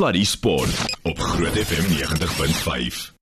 Sluddy Sport op Groot FM 90.5.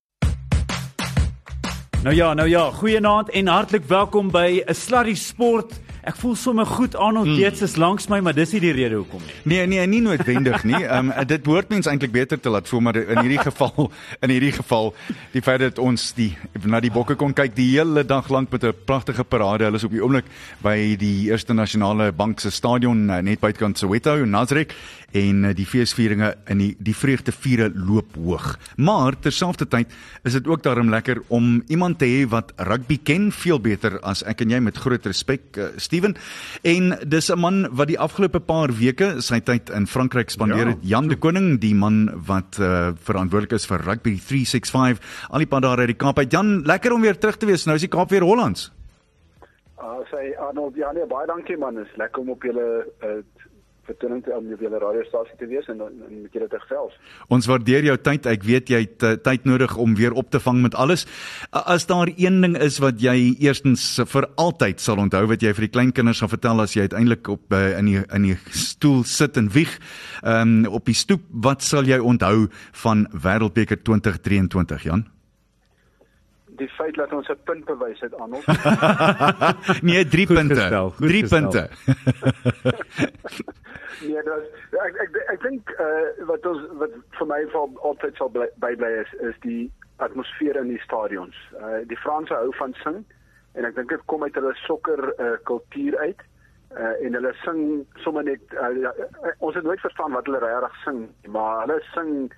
Nou ja, nou ja, goeienaand en hartlik welkom by 'n Sluddy Sport Ek voel sommer goed Arnold mm. Gates is langs my, maar dis nie die rede hoekom nie. Nee, nee, nie noodwendig nie. Ehm um, dit behoort mens eintlik beter te laat voel, maar in hierdie geval, in hierdie geval, die feit dat ons die na die bokke kon kyk die hele dag lank met 'n pragtige parade. Hulle is op die oomblik by die Eerste Nasionale Bank se stadion eh, net buitekant Soweto in Nasrek en eh, die feesvieringe in die die vreugdeviere loop hoog. Maar terselfdertyd is dit ook daarom lekker om iemand te hê wat rugby ken veel beter as ek en jy met groot respek. Uh, Steven. En dis 'n man wat die afgelope paar weke sy tyd in Frankryk spandeer ja. het. Ja, Jan de Koning, die man wat uh, verantwoordelik is vir Rugby 365 al die pad daar uit die Kaap. Jan, lekker om weer terug te wees. Nou is die Kaap weer Hollands. Ah, uh, sê Arnold, ja nee, baie dankie man. Is lekker om op julle uh, vertoning te om julle radiostasie te wees en, en met julle te gesels. Ons waardeer jou tyd. Ek weet jy het uh, tyd nodig om weer op te vang met alles. Uh, as daar een ding is wat jy eerstens vir altyd sal onthou wat jy vir die kleinkinders gaan vertel as jy uiteindelik op uh, in die in die stoel sit en wieg, um, op die stoep, wat sal jy onthou van Wêreldbeker 2023, Jan? die feit dat ons 'n punt bewys het aan ons. nee, 3 punte. 3 punte. nee, dit ek ek ek dink uh, wat ons wat vir my vir altyd sal bybly bly is is die atmosfeer in die stadions. Uh, die Franse hou van sing en ek dink dit kom uit hulle sokker uh, kultuur uit. Uh, en hulle sing sommer net uh, uh, ons het nooit verstaan wat hulle regtig sing, maar hulle sing uh,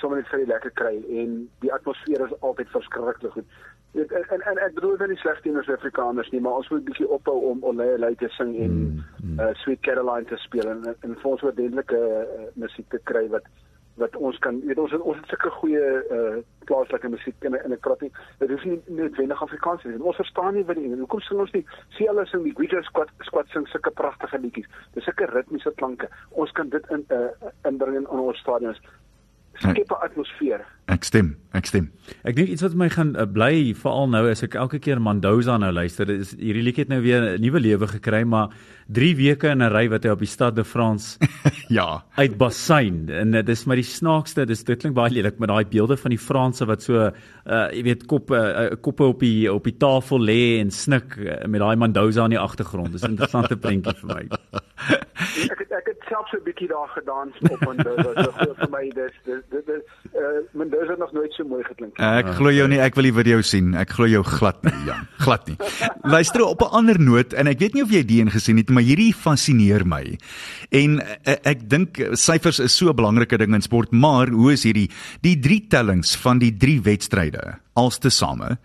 sommer net vir die lekker kry en die atmosfeer is altyd verskriklik goed. En, en en ek bedoel dit nie slegs teen ons Afrikaners nie, maar ons moet 'n bietjie ophou om Olé Olé te sing en mm, mm. Uh, Sweet Caroline te speel en en vir ons ordentlike uh, musiek te kry wat wat ons kan weet ons het, ons het sulke goeie uh, plaaslike musiek in in 'n krappie. Dit is nie noodwendig Afrikaans nie. Ons verstaan nie wat die hoekom sing ons nie? Sien hulle sing die Guitar Squad Squad sing sulke pragtige liedjies. Dis sulke ritmiese klanke. Ons kan dit in uh, inbring in ons stadions skep 'n atmosfeer. Ek stem, ek stem. Ek dink iets wat my gaan uh, bly veral nou as ek elke keer Mandoza nou luister, is hierdie liedjie het nou weer 'n nuwe lewe gekry, maar 3 weke in 'n ry wat hy op die stad de France ja, uit basyn en dit is maar die snaakste, dis dit klink baie lelik met daai beelde van die Franse wat so uh jy weet kop uh, koppe op die op die tafel lê en snik uh, met daai Mandoza in die agtergrond. Dis 'n interessante prentjie vir my. ek het, ek het self so 'n bietjie daar gedans op Mandoza. Dit is vir my dis dis dit is uh Mandoza nog nooit so mooi geklink. Ek glo jou nie, ek wil die video sien. Ek glo jou glad nie, Jan. Glad nie. Luister op 'n ander noot en ek weet nie of jy die een gesien het, maar hierdie fascineer my. En uh, ek dink syfers is so 'n belangrike ding in sport, maar hoe is hierdie die drie tellings van die drie wedstryde alstesame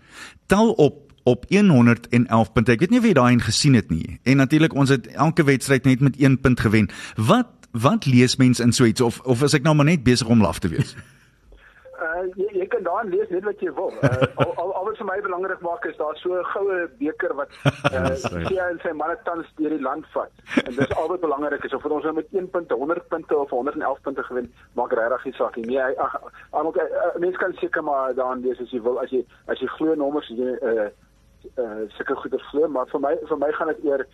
tel op op 111 punte. Ek weet nie of jy daai een gesien het nie. En natuurlik ons het elke wedstryd net met 1 punt gewen. Wat wat lees mense in so iets of of is ek nou maar net besig om laf te wees? Uh, jy, jy kan daar lees net wat jy wil. Uh, al, al, al wat vir my belangrik maak is daar so 'n goue beker wat uh, sy en sy manne tans deur die land vat. En dis al wat belangrik is of ons nou met 1 punt, 100 punte of 111 punte gewen, maak regtig nie saak nie. Nee, ag, mense kan seker maar daarin lees as jy wil as jy as jy glo nommers jy uh uh sulke goeie glo, maar vir my vir my gaan dit eer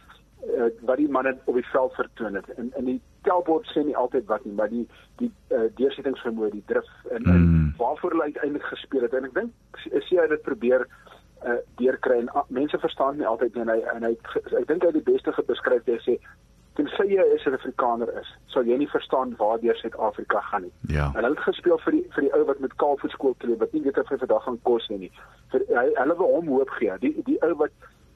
uh, wat die manne op die veld vertoon het. In in die telbord sê nie altyd wat nie, maar die die uh, deursettingsvermoë, die drif en, mm. en waarvoor hulle uiteindelik gespeel het. En ek dink sê hy dit probeer uh, deurkry en uh, mense verstaan nie altyd nie en hy en hy ek dink hy die beste beskryf het sê tensy jy 'n Suid-Afrikaner is, sal jy nie verstaan waartoe Suid-Afrika gaan nie. Ja. En hulle het gespeel vir die vir die ou wat met kaalvoetskool klee wat nie weet of hy vandag gaan kos nie. Vir hy hulle wil hom hoop gee. Die die ou wat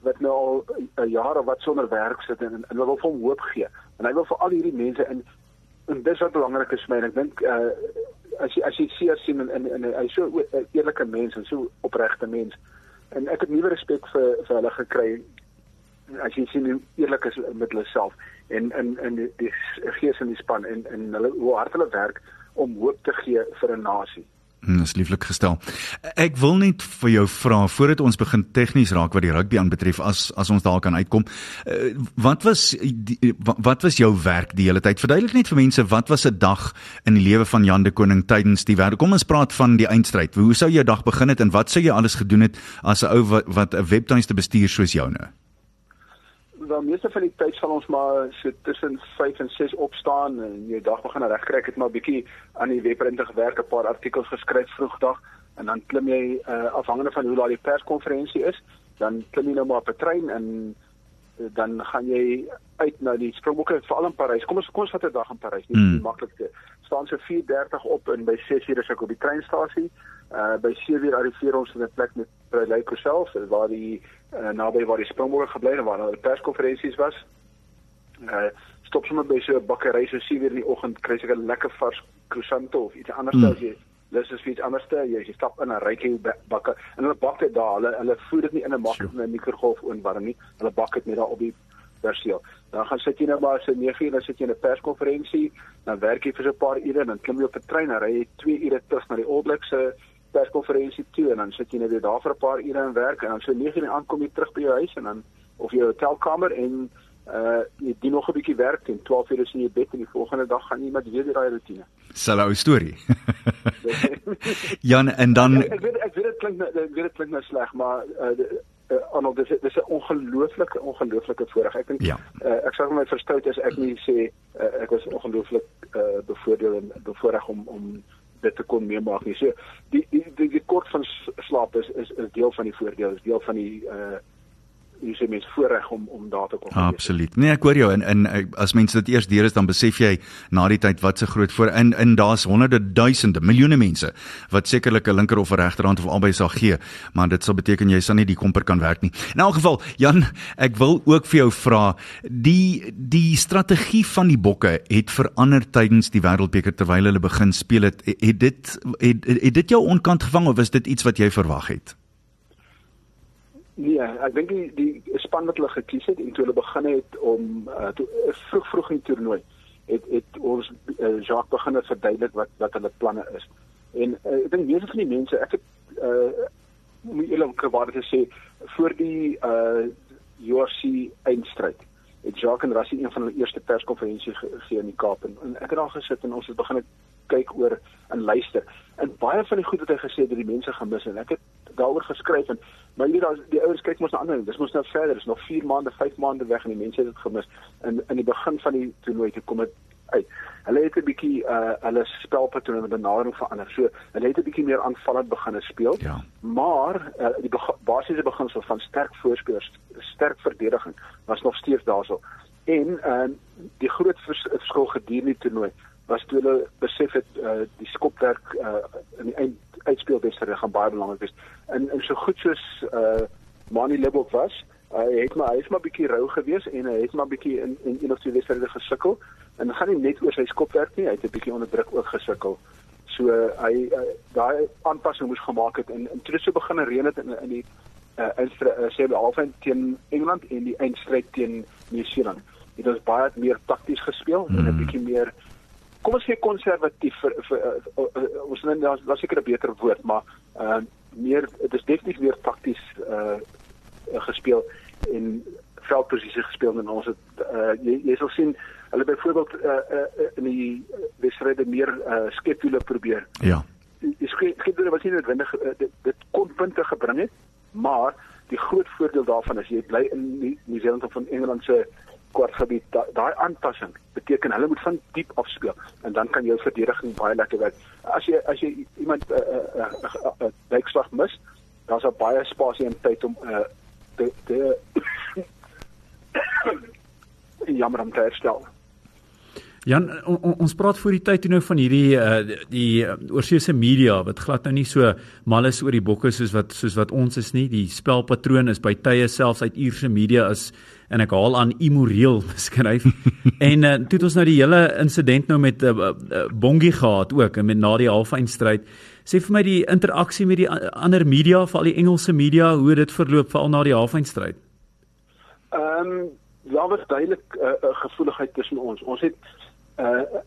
wat nou al 'n jaar of wat sonder werk sit en, en hulle wil hom hoop gee. En hy wil vir al hierdie mense in en dis wat belangrik is vir my. Ek dink uh, as jy as jy sien sien en, en, en hy so 'n eerlike mens en so opregte mens. En ek het nuwe respek vir vir hulle gekry as jy sien hoe eerlik is met hulle self en in in die, die gees in die span en en hulle hoe hard hulle werk om hoop te gee vir 'n nasie. Dit is lieflik gestel. Ek wil net vir jou vra voordat ons begin tegnies raak wat die rugby aanbetref as as ons daar kan uitkom. Uh, wat was die, wat was jou werk die hele tyd? Verduidelik net vir mense wat was 'n dag in die lewe van Jan de Koning tydens die werk. Kom ons praat van die eindstryd. Hoe sou jou dag begin het en wat sou jy alles gedoen het as 'n ou wat 'n webtuiste bestuur soos joune? Wel meeste van die tyd sal ons maar so tussen 5 en 6 opstaan en jou dag begin regkry. Ek het maar bietjie aan die webprinte gewerk, 'n paar artikels geskryf vroegdag en dan klim jy uh, afhangende van hoe laat die perskonferensie is, dan klim jy nou maar op 'n trein en uh, dan gaan jy uit na die Springbokke veral in Parys. Kom ons kom ons vat 'n dag in Parys, nie mm. die maklikste. Staan so 4:30 op en by 6:00 is ek op die treinstasie. Uh by 7:00 arriveer ons in 'n plek met Lake self, waar die uh, naby waar die Springbokke gebly het waar hulle perskonferensies was. Uh stop sommer by so 'n bakkery so 7:00 in die oggend kry ek 'n lekker vars croissant of iets anders mm. as jy Dis is iets anderste. Jy, jy stap in 'n rykie bakke en hulle bak dit daar. Hulle hulle voer dit nie in 'n mak of 'n mikrogolf oorwarm nie. Hulle bak dit net daar op die perseel. Dan gaan sit jy nou maar so 9 uur, dan sit jy in 'n perskonferensie, dan werk jy vir so 'n paar ure en dan klim jy op 'n trein en ry jy 2 ure terug na die All Blacks se perskonferensie toe en dan sit jy net weer daar vir 'n paar ure en werk en dan so 9 uur aankom jy terug by jou huis en dan of jou hotelkamer en uh jy doen nog 'n bietjie werk en 12 uur is in jou bed en die volgende dag gaan jy met weer daai rotine. Sal ou storie. Jan en dan ek, ek weet ek weet dit klink ek weet dit klink nou sleg, maar uh, uh Arnold dis dis 'n ongelooflike ongelooflike voorreg. Ek dink ja. uh, ek sou my verstout as ek nie sê uh, ek was ongelooflik uh bevoordeel en bevoorreg om om dit te kon meemaak nie. So die die die, die kort van slaap is is is deel van die voordeel, is deel van die uh jy sê mens voorreg om om daar te kom. Absoluut. Nee, ek hoor jou en in as mense dit eers deur is dan besef jy na die tyd wat se groot voor in in daar's honderde duisende miljoene mense wat sekerlik 'n linker of 'n regterhand of albei sal gee, maar dit sal beteken jy sal nie die komper kan werk nie. In elk geval, Jan, ek wil ook vir jou vra, die die strategie van die bokke het verander tydens die wêreldbeker terwyl hulle begin speel het. Het dit het, het dit jou onkant gevang of was dit iets wat jy verwag het? Nee, ek dink die die span wat hulle gekies het en toe hulle begin het om uh, toe, uh, vroeg vroeg in die toernooi het het ons uh, Jacques begin verduidelik wat wat hulle planne is. En uh, ek dink meeste van die mense, ek het uh moet eerlik gewaar te sê voor die uh UFC eindstryd het Jacques en Rassie een van hulle eerste perskonferensie gegee in die Kaap en, en ek het daar gesit en ons het begin kyk oor en luister. En baie van die goed wat hy gesê het, het die mense gemis en ek het daaroor geskryf en maar hier daar die ouens kyk mos na ander. Dis mos nou verder, is nog 4 maande, 5 maande weg en die mense het dit gemis. In in die begin van die toernooi toe kom dit uit. Hulle het 'n bietjie uh hulle spelpatrone met benadering verander. So hulle het 'n bietjie meer aanvallend begin speel. Ja. Maar uh, die beg basiese beginsel van sterk voorspelers, sterk verdediging was nog steeds daarso. En uh die groot vers verskil gedurende die toernooi was toe hulle besef het uh die skopwerk uh in die eind uitspelwedstryd gaan baie belangrik wees. En en so goed soos uh Mani Lebok was, uh, hy het maar hy is maar bietjie rou gewees en hy het maar bietjie in in een of twee wedstryde gesukkel en gaan nie net oor sy skopwerk nie, hy het 'n bietjie onder druk ook gesukkel. So uh, hy uh, daai aanpassing moes gemaak het en en toe so begin reën het in in die uh uh, sê die halfeind teen Engeland en die eindstryd teen Nieu-Seeland. Dit was baie meer takties gespeel mm. en 'n hmm. bietjie meer kom ons sê konservatief vir, vir, vir, vir, vir, vir ons net daar was seker 'n beter woord maar uh meer dit is definitief meer takties uh gespeel en veldposisie gespeel en ons het uh jy, jy sal sien hulle byvoorbeeld uh, uh in die wedstryde meer uh skedules probeer. Ja. Die skedules was nie noodwendig uh, dit, dit kon punte gebring het, maar die groot voordeel daarvan is jy bly in Nieu-Seeland of van Engeland se kwartgebied daai aanpassing beteken hulle moet van diep af speel en dan kan jou verdediging baie lekker werk. As jy as jy iemand 'n uh, uh, uh, uh, uh, mis, daar's daar baie spasie en tyd om uh, te te jammer om te herstel. Jan on, on, ons praat voor die tyd toe nou van hierdie uh, die uh, oorseese media wat glad nou nie so mal is oor die bokke soos wat soos wat ons is nie. Die spelpatroon is by tye selfs uit Ierse media is en ek haal aan immoreel beskryf. en uh, toe het ons nou die hele insident nou met uh, uh, Bongie gehad ook en met na die halfeindstryd. Sê vir my die interaksie met die ander media, veral die Engelse media, hoe dit verloop veral na die halfeindstryd. Ehm um, daar was duidelik 'n uh, uh, gevoeligheid tussen ons. Ons het uh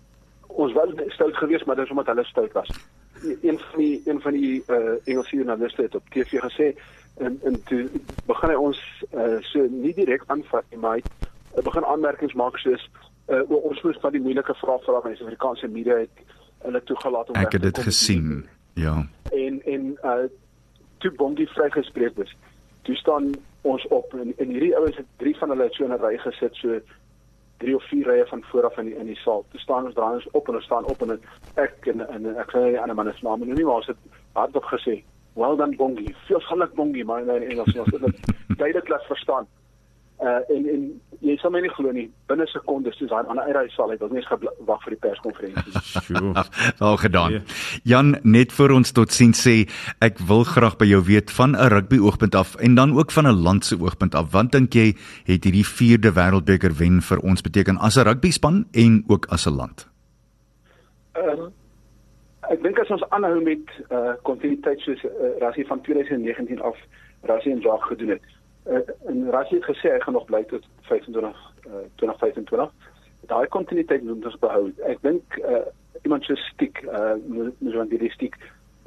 ons was stout geweest maar dis omdat hulle stout was. Een van die een van die uh Engelse joernaliste het op TV gesê en en toe begin hy ons uh so nie direk aanvat nie maar hy uh, begin aanmerkings maak soos uh ons moes van die moeilike vrae vra van die Suid-Afrikaanse media het hulle toegelaat om Ek het dit gesien. Ja. En en uh toe Bongie vrygespreek is toe staan ons op en, en hierdie ouens het drie van hulle het so in 'n ry gesit so drie of vier rye van voor af in die in die saal. Toe staan ons draai ons op en ons staan op en ek en en ek sê die ander man se naam en nie maar ons het hardop gesê well done bongi. Veel geluk bongi. Maar in Engels ons het dit duidelik laat verstaan uh en en jy sal my nie glo nie. Binne sekondes soos daai ander uitraai sal hy wil nie wag vir die perskonferensie sjoe. Al gedaan. Jan net vir ons tot sien sê ek wil graag by jou weet van 'n rugby oogpunt af en dan ook van 'n land se oogpunt af. Wat dink jy het hierdie 4de wêreldbeker wen vir ons beteken as 'n rugby span en ook as 'n land? Uh, ek dink as ons aanhou met uh kontinuïteit soos uh, Rassie van 2019 af Rassie en Jacques gedoen het uh, en Rassie het gesê hy gaan nog bly tot 25 uh, 2025 daai kontinuïteit moet ons behou. Ek dink uh, iemand so stiek uh moet want die stiek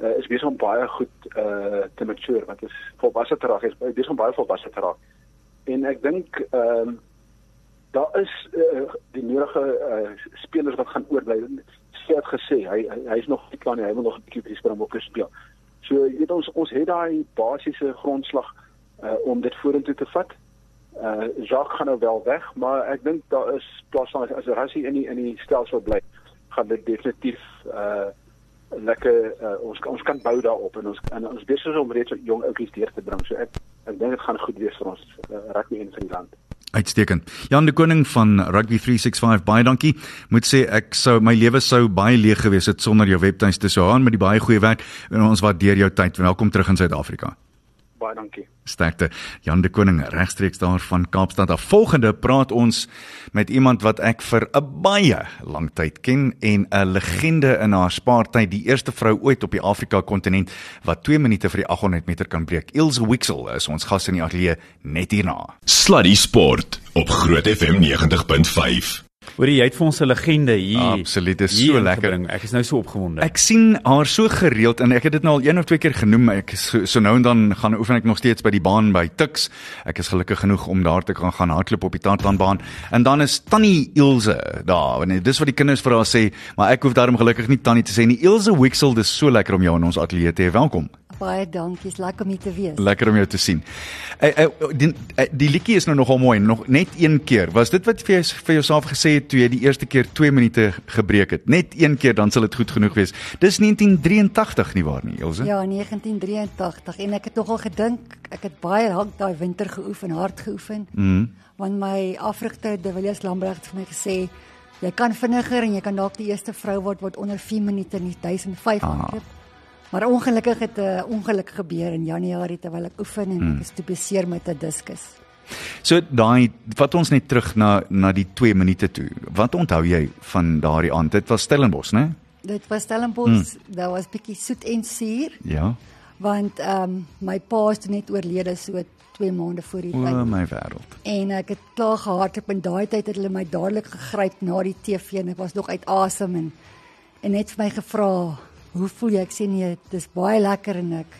uh, is besig om baie goed uh te mature want is volwasse te raak is besig om baie volwasse te raak. En ek dink ehm um, daar is uh, die nodige uh, spelers wat gaan oorbly. Sê het gesê hy hy is nog nie klaar nie hy wil nog 'n bietjie Springbok speel. So jy weet ons ons het daai basiese grondslag uh, om dit vorentoe te vat. Uh Jacques gaan nou wel weg, maar ek dink daar is plaas van as as hy in die in die stelsel bly, gaan dit definitief uh lekker uh, ons ons kan bou daarop en ons en ons besig om reeds jong ouetjies deur te bring. So ek ek dink dit gaan goed wees vir ons uh, rugby in van die land. Uitstekend. Jan de Koning van Rugby 365 baie dankie. Moet sê ek sou my lewe sou baie leeg gewees het sonder jou webtuiste te sou aan met die baie goeie werk en ons waardeer jou tyd. Welkom terug in Suid-Afrika baie dankie. Sterkte. Jan de Koning regstreeks daar van Kaapstad. Af volgende praat ons met iemand wat ek vir 'n baie lang tyd ken en 'n legende in haar spaartyd, die eerste vrou ooit op die Afrika kontinent wat 2 minute vir die 800 meter kan breek. Ilse Wixel is ons gas in die ateljee net hierna. Sluddy Sport op Groot FM 90.5. Hoorie, jy het vir ons 'n legende hier. Absoluut, dit is so lekker. Gebring. Ek is nou so opgewonde. Ek sien haar so gereeld en ek het dit nou al een of twee keer genoem. Ek so, so nou en dan gaan oefen ek nog steeds by die baan by Tuks. Ek is gelukkig genoeg om daar te kan gaan hardloop op die Tatanbaan. En dan is Tannie Ilse daar. Want dis wat die kinders vir haar sê, maar ek hoef daarom gelukkig nie Tannie te sê nie. Ilse Wixel, dis so lekker om jou in ons ateljee te hê. Welkom. Baie dankie, is lekker om hier te wees. Lekker om jou te sien. Eh, eh, die eh, die liedjie is nou nogal mooi, nog net een keer. Was dit wat vir jou vir jouself gesê het toe jy die eerste keer 2 minute gebreek het? Net een keer dan sal dit goed genoeg wees. Dis 1983 nie waar nie, Elsje? Ja, 1983 en ek het nogal gedink ek het baie lank daai winter geoefen, hard geoefen. Mhm. Want my afrigter De Villiers Lambrecht het vir my gesê jy kan vinniger en jy kan dalk die eerste vrou word wat onder 4 minute in die 1005 hardloop. Ah. Maar ongelukkig het 'n uh, ongeluk gebeur in Januarie terwyl ek oefen en hmm. ek is toe beseer met 'n diskus. So daai vat ons net terug na na die 2 minute toe. Wat onthou jy van daardie aand? Dit was Stellenbosch, né? Dit was Stellenbosch. Hmm. Daar was bietjie soet en suur. Ja. Want ehm um, my pa is net oorlede so 2 maande voor die tyd. O my wêreld. En ek het klaar gehardloop en daai tyd het hulle my dadelik gegryp na die TV en ek was nog uit asem en en net vir my gevra hoe voel jy? Ek sê nee, dis baie lekker en ek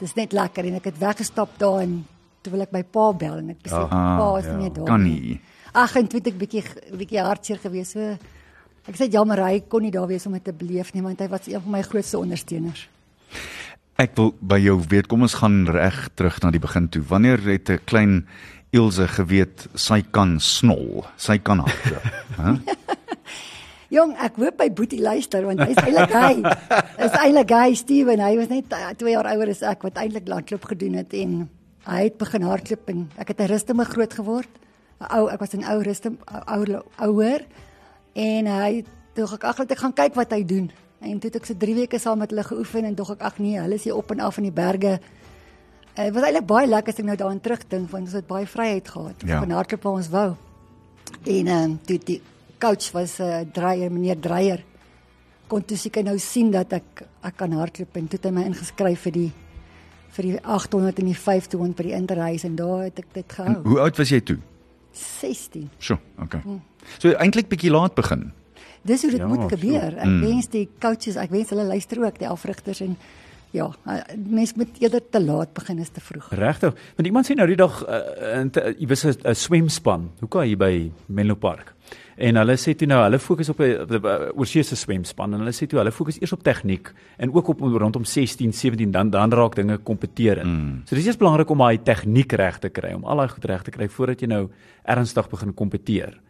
dis net lekker en ek het weggestap daar en toe wil ek my pa bel en ek sê pa is ja, nie daar kan nie. Ag en toe het ek bietjie bietjie hartseer gewees. So ek sê jammer hy kon nie daar wees om dit te beleef nie want hy was een van my grootste ondersteuners. Ek wil by jou weet, kom ons gaan reg terug na die begin toe. Wanneer het 'n klein Ilse geweet sy kan snol, sy kan hardloop, hè? Jong, ek hoop hy boetie luister want hy's eintlik hy. Is eintlik hy Steven. Hy was net 2 uh, jaar ouer as ek wat eintlik hardloop gedoen het en hy het begin hardloop en ek het 'n rustige groot geword. 'n Ou, ek was 'n ou rustige ouer ouer en hy toe ek ag net ek gaan kyk wat hy doen. En toe het ek so 3 weke saam met hulle geoefen en dog ek ag nee, hulle is hier op en af in die berge. Dit was eintlik baie lekker as ek nou daaraan terugdink want ons het baie vryheid gehad. Ja. Van hardloop waar ons wou. En ehm um, toe die coach was 'n uh, Dreyer, meneer Dreyer. Kon toe seker nou sien dat ek ek kan hardloop en toe het hy my ingeskryf vir die vir die 800 en die 500 by die interhuis en daar het ek dit gehou. En hoe oud was jy toe? 16. Sjoe, okay. Hmm. So eintlik bietjie laat begin. Dis hoe dit ja, moet gebeur. Ek mm. wens die coaches, ek wens hulle luister ook die afrigters en ja, uh, mens moet eerder te laat begin as te vroeg. Regtig. Want iemand sê nou die dag uh, in jy was 'n swemspan. Hoe kan jy by Menlo Park? En hulle sê toe nou hulle fokus op 'n oorseese swemspan en hulle sê toe hulle fokus eers op tegniek en ook op rondom 16, 17 dan dan raak dinge kompeteerend. Mm. So dis eers belangrik om daai tegniek reg te kry, om al daai goed reg te kry voordat jy nou ernstig begin kompeteer.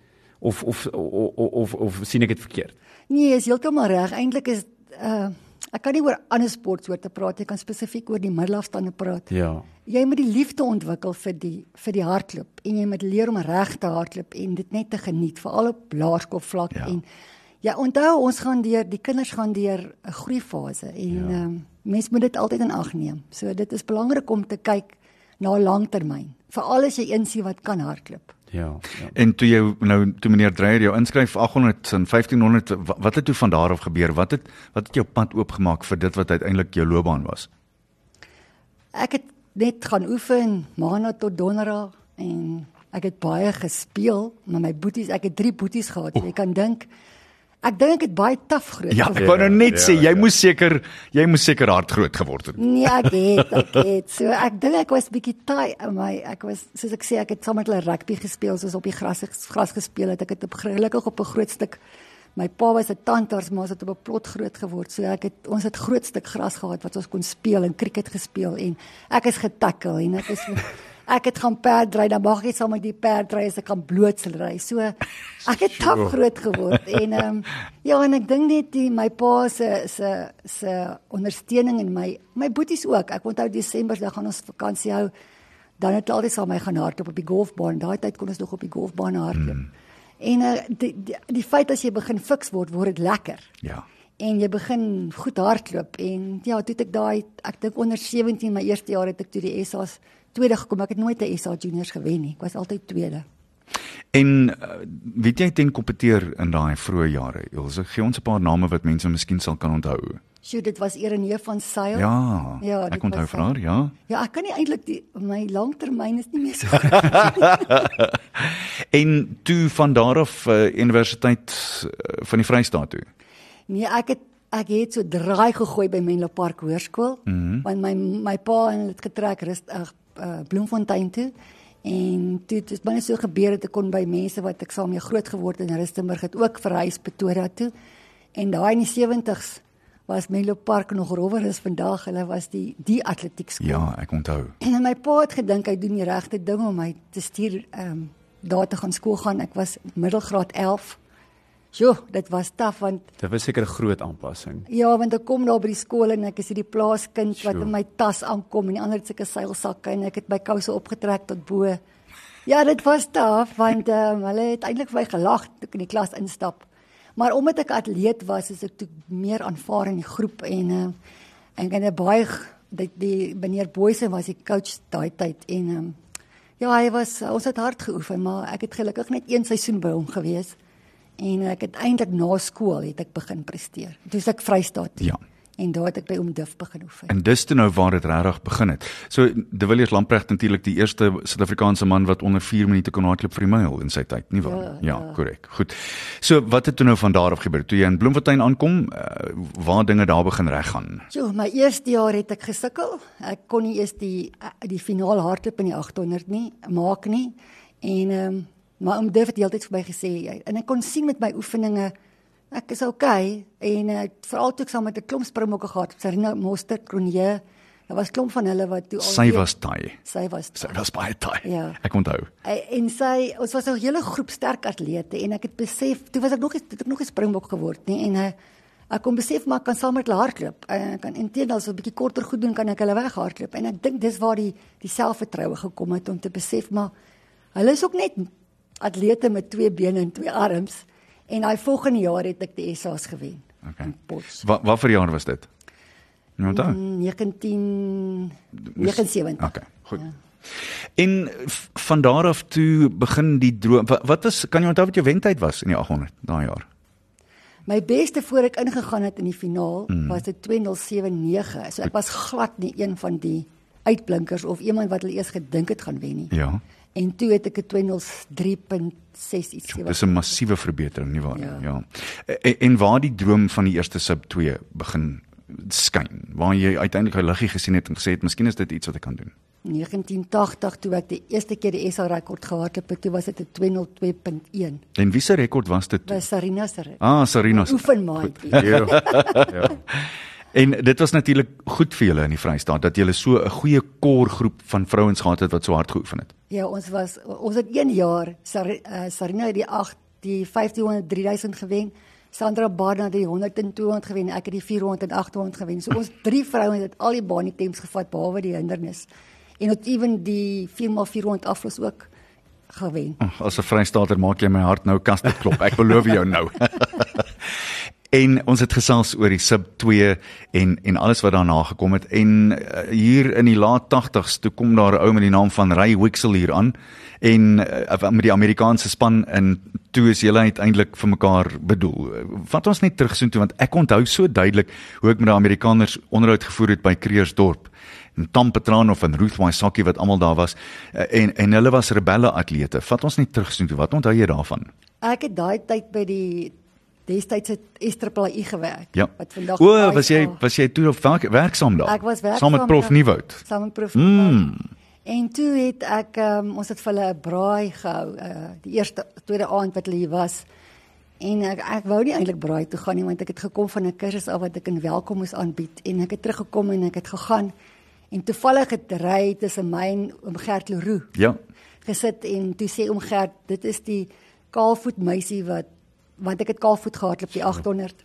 Of of of of, of, of sien ek dit verkeerd? Nee, is heeltemal reg. Eintlik is uh ek kan nie oor ander sportsoorte praat, ek kan spesifiek oor die middelafstande praat. Ja. Jy moet die liefde ontwikkel vir die vir die hardloop en jy moet leer om reg te hardloop en dit net te geniet, veral op laerskoolvlak Ja. en ja, onthou ons gaan deur die kinders gaan deur 'n groeifase en Ja. um, mens moet dit altyd in ag neem. So dit is belangrik om te kyk na langtermyn, veral as jy insien wat kan hardloop. Ja. ja. En toe jy nou toe meneer Dreyer jou inskryf 800 en 1500 wa- wat het toe van daar af gebeur? Wat het wat het jou pad oopgemaak vir dit wat uiteindelik jou loopbaan was? Ek het net gaan oefen maandag tot donderdag en ek het baie gespeel met my boeties. Ek het 3 boeties gehad. Jy kan dink ek dink ek het baie taaf groot. Ja, ek wou nou net sê jy moes seker jy moes seker hard groot geword het. Nee, ek het, ek het. So ek dink ek was bietjie taai in my ek was soos ek sê ek het saam met hulle rugby gespeel soos op die gras gras gespeel het. Ek het op gelukkig op 'n groot stuk My pa was 'n tandarts, maar ons het op 'n plot groot geword. So ek het ons het groot stuk gras gehad wat ons kon speel en cricket gespeel en ek is getackle en ek is ek het gaan perdry, dan mag ek saam met die perdry as ek kan blootsry. So ek het taaf groot geword en ehm um, ja, en ek dink net die my pa se se se ondersteuning en my my boeties ook. Ek onthou Desember dan gaan ons vakansie hou. Dan het altyd saam my gaan hardloop op die golfbaan. Daai tyd kon ons nog op die golfbaan hardloop. Hmm. En uh, die, die die feit as jy begin fiks word, word dit lekker. Ja. En jy begin goed hardloop en ja, toe het ek daai ek dink onder 17 my eerste jaar het ek toe die SA's tweede gekom. Ek het nooit 'n SA juniors gewen nie. Ek was altyd tweede. En uh, weet jy teen kompeteer in daai vroeë jare? Ons gee ons 'n paar name wat mense miskien sal kan onthou. Sjoe, dit was Ereneef van Sail. Ja. Ja, ek onthou vir haar, ja. Ja, ek kan nie eintlik die my langtermyn is nie meer so. En toe van daar af uh, universiteit uh, van die Vrystaat toe. Nee, ek het ek het so draai gegooi by Menlo Park Hoërskool mm -hmm. want my my pa het getrek rus uh, uh, Bloemfontein toe en toe het dit binne so gebeur het ek kon by mense wat ek saam mee groot geword in Rustenburg het ook verhuis Pretoria toe en daai in die 70s was Menlo Park nog rowwer as vandag hulle was die die atletiek skool Ja, ek onthou. En my pa het gedink hy doen die regte ding om my te stuur ehm um, daar te gaan skool gaan. Ek was middelgraad 11. Jo, dit was taaf want Dit was seker 'n groot aanpassing. ja, want ek kom daar by die skool en ek is hierdie plaaskind wat Sjoe. in my tas aankom en die ander het sulke seilsakke en ek het my kouse opgetrek tot bo. Ja, dit was taaf want ehm um, hulle het eintlik vir my gelag toe ek in die klas instap. Maar omdat ek atleet was, is ek toe meer aanvaar in die groep en ehm uh, en ek het baie g- die, meneer Boyse was die coach daai tyd en ehm um, ja, hy was ons het hard geoefen, maar ek het gelukkig net een seisoen by hom gewees. En ek het eintlik na skool het ek begin presteer. Toe ek Vrystaat. toe. Ja. En daar het ek by oom Duf begin oefen. En dis toe nou waar dit regtig begin het. So De Villiers Lamprecht natuurlik die eerste Suid-Afrikaanse man wat onder 4 minute kon hardloop vir die myl in sy tyd, nie waar? Ja, ja, ja. korrek. Goed. So wat het toe nou van daar af gebeur? Toe jy in Bloemfontein aankom, uh, waar dinge daar begin reggaan. So, my eerste jaar het ek gesukkel. Ek kon nie eers die die finaal hardloop in die 800 nie maak nie. En ehm um, maar oom Duf het heeltyd vir my gesê en ek kon sien met my oefeninge ek is okay en uh, veral toe ek saam met 'n klomp springbokke gehad, Sarina Moster, Cronje, daar was klomp van hulle wat toe al Sy was taai. sy was Sy was baie taai. Ja. Ek onthou. Eh, en sy ons was 'n hele groep sterk atlete en ek het besef toe was ek nog het ek nog 'n springbok geword nê en uh, ek kon besef maar ek kan saam met hulle hardloop en ek kan intedeel so 'n bietjie korter goed doen kan ek hulle weghardloop en ek dink dis waar die die selfvertroue gekom het om te besef maar hulle is ook net atlete met twee bene en twee arms en daai volgende jaar het ek die SA's gewen Okay. in Wat wat vir jaar was dit? Nou onthou. Mm, 1979 Okay, goed. Ja. En v- van daar af toe begin die droom. Wat, wat was kan jy onthou wat jou wentyd was in die 800 daai jaar? My beste voor ek ingegaan het in die finaal mm. was dit 2079. So ek was glad nie een van die uitblinkers of iemand wat hulle eers gedink het gaan wen nie. Ja. En toe het ek 'n 203.6 iets gewen. Dis 'n massiewe verbetering, nie waar nie? Ja. Ja. En, en waar die droom van die eerste sub 2 begin skyn waar jy uiteindelik 'n liggie gesien het en gesê het miskien is dit iets wat ek kan doen. 1980 toe ek die eerste keer die SA rekord gehardloop het, toe was dit 'n 202.1. En wie se rekord was dit? By Sarina se. Ah, Sarina se. Oefenmaatjie. Ja. ja. En dit was natuurlik goed vir julle in die Vrystaat dat julle so 'n goeie korgroep van vrouens gehad het wat so hard geoefen het. Ja, ons was ons het 1 jaar Sar, uh, Sarina het die 8 die 1500 3000 gewen. Sandra Barna het die 100 en 200 gewen. Ek het die 400 en 800 gewen. So ons drie vrouens het al die baan temps gevat behalwe die hindernis. En het ewen die 4x400 aflos ook gewen. As 'n Vrystaater maak jy my hart nou kaste klop. Ek beloof jou nou. en ons het gesels oor die sub 2 en en alles wat daarna gekom het en uh, hier in die laat 80s toe kom daar 'n ou met die naam van Ray Wixel hier aan en uh, met die Amerikaanse span en toe is hulle uiteindelik vir mekaar bedoel. Vat ons net terug so toe want ek onthou so duidelik hoe ek met die Amerikaners onderhoud gevoer het by Kreersdorp en Tom Petrano en Ruth Wysocki wat almal daar was uh, en en hulle was rebelle atlete. Vat ons net terug so toe. Wat onthou jy daarvan? Ek het daai tyd by die destyds het SAAI gewerk. Ja. Wat vandag O, was jy was jy toe op werk, werksaam daar? Ek was werksaam saam met Prof. Nieuwoud. Saam met Prof. Mm. Nieuwoud. En toe het ek um, ons het vir hulle 'n braai gehou, uh, die eerste tweede aand wat hulle hier was. En ek ek wou nie eintlik braai toe gaan nie want ek het gekom van 'n kursus af wat ek in welkom moes aanbied en ek het teruggekom en ek het gegaan en toevallig het ry tussen my en oom Gert Leroux Ja. gesit en toe sê oom Gert dit is die kaalvoet meisie wat want ek het kaalvoet gehardloop die 800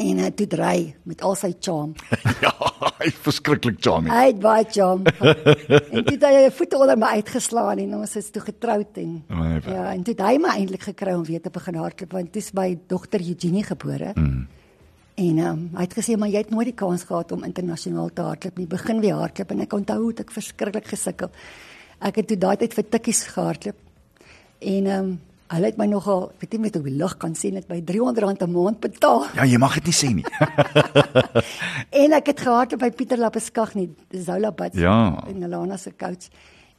en hy toe dry met al sy charm. ja, hy verskriklik charming. Hy het baie charm. en toe het hy sy voete onder my uitgeslaan en ons is toe getroud en My ja, en toe het hy my eintlik gekry om weer te begin hardloop want toe is my dogter Eugenie gebore. Mm. En um, hy het gesê maar jy het nooit die kans gehad om internasionaal te hardloop nie. Begin weer hardloop en ek onthou hoe ek verskriklik gesukkel. Ek het toe daai tyd vir tikkies gehardloop. En ehm um, hulle het my nogal, weet nie met hoe lig kan sien dit by R300 'n maand betaal. Ja, jy mag dit nie sê nie. En ek het gehardloop by Pieter Lapeskag nie, Zola Bats Ja. en Alana se coach.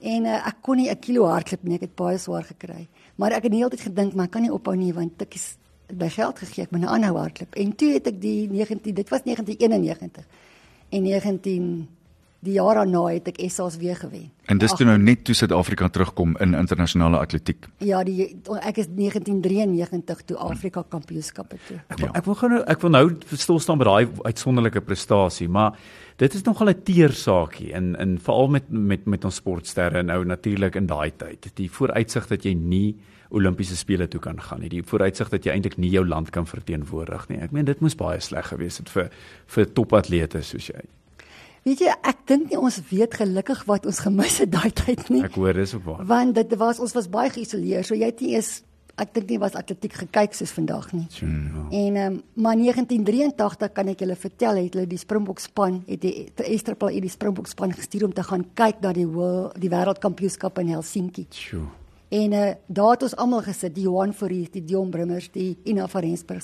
En uh, ek kon nie 'n kilo hardloop nie, ek het baie swaar gekry. Maar ek het nie altyd gedink maar ek kan nie ophou nie want ek is by geld gegee, ek moet nou aanhou hardloop. En toe het ek die 19 dit was 1991. En 19 die jaar daarna het ek SA's weer gewen. En dis toe nou net toe Suid-Afrika terugkom in internasionale atletiek. Ja, die ek is 1993 toe Afrika kampioenskappe toe. Ek wil, ek wil gou nou ek wil nou stil staan by daai uitsonderlike prestasie, maar dit is nogal 'n teer saakie in in veral met met met ons sportsterre nou natuurlik in daai tyd. Die vooruitsig dat jy nie Olimpiese spele toe kan gaan nie. Die vooruitsig dat jy eintlik nie jou land kan verteenwoordig nie. Ek meen dit moes baie sleg gewees het vir vir topatlete soos jy. Weet jy, ek dink nie ons weet gelukkig wat ons gemis het daai tyd nie. Ek hoor dis op waar. Want dit was ons was baie geïsoleer. So jy het nie eens ek dink nie was atletiek gekyk soos vandag nie. So, ja. En ehm um, maar 1983 kan ek julle vertel het hulle die Springbok span het die Estrapal die Springbok span gestuur om te gaan kyk na die world, die wêreldkampioenskap in Helsinki. Sjoe. En uh, daar het ons almal gesit, die Johan Fourie, die Dion Brummers, die Ina van Rensburg.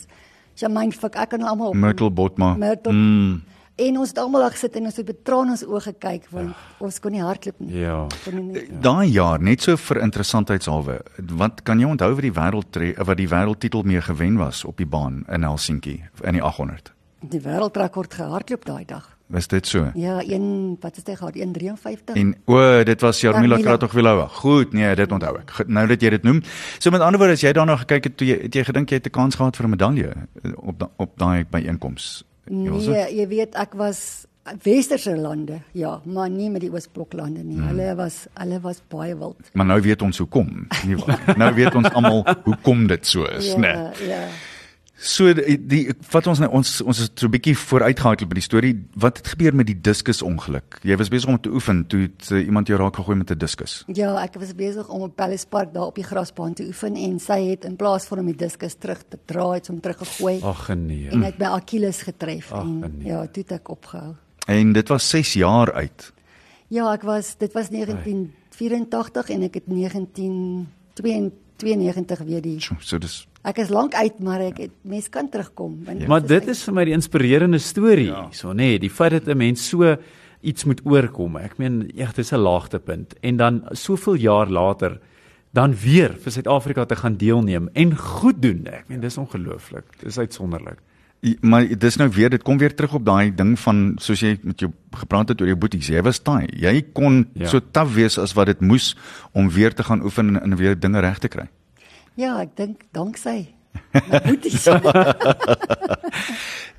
Jermaine Fik, ek kan almal op. Myrtle Botma. Myrtle. Mm. En ons het almal daar gesit en ons het met trane in ons oë gekyk want ons kon nie hardloop nie. Ja. Nie. Daai jaar net so vir interessantheidshalwe. Wat kan jy onthou wat die wêreld wat die wêreldtitel mee gewen was op die baan in Helsinki in die 800? Die wêreldrekord gehardloop daai dag. Was dit so? Ja, een wat is dit gehad? 153. En o, dit was Jarmila Jarmila. Kratochvilova. Goed, nee, dit onthou ek. Goed, Nou dat jy dit noem. So met ander woorde, as jy daarna gekyk het toe jy het jy gedink jy het 'n kans gehad vir 'n medalje eh, op da, op daai byeenkoms. Jy was Nee, jy weet ek was westerse lande, ja, maar nie met die oosbloklande nie. Hmm. Hulle was hulle was baie wild. Maar nou weet ons hoekom. Nie waar? nou weet ons almal hoekom dit so is, Ja, né? Nee. ja. So die, die vat ons nou ons ons is so 'n bietjie vooruitgehardloop by die storie. Wat het gebeur met die diskus ongeluk? Jy was besig om te oefen toe het uh, iemand jou raak gegooi met 'n diskus. Ja, ek was besig om op Palace Park daar op die grasbaan te oefen en sy het in plaas van om die diskus terug te draai, het hom teruggegooi Ag nee. en het my Achilles getref Ag, en nee. ja, toe het ek opgehou. En dit was 6 jaar uit. Ja, ek was dit was 1984 en ek het 1992 weer die Sjoe, So dis Ek is lank uit, maar ek het mens kan terugkom. want Maar dit is vir my die inspirerende storie ja. so nê, nee, die feit dat 'n mens so iets moet oorkom. Ek meen, ja, dis 'n laagtepunt en dan soveel jaar later dan weer vir Suid-Afrika te gaan deelneem en goed doen. Ek meen dis ongelooflik. Dis uitsonderlik. Maar dis nou weer dit kom weer terug op daai ding van soos jy met jou gepraat het oor jou boeties. Jy was taai. Jy kon Ja. ja. so taaf wees as wat dit moes om weer te gaan oefen en, en weer dinge reg te kry. Ja, ek dink danksy my boeties.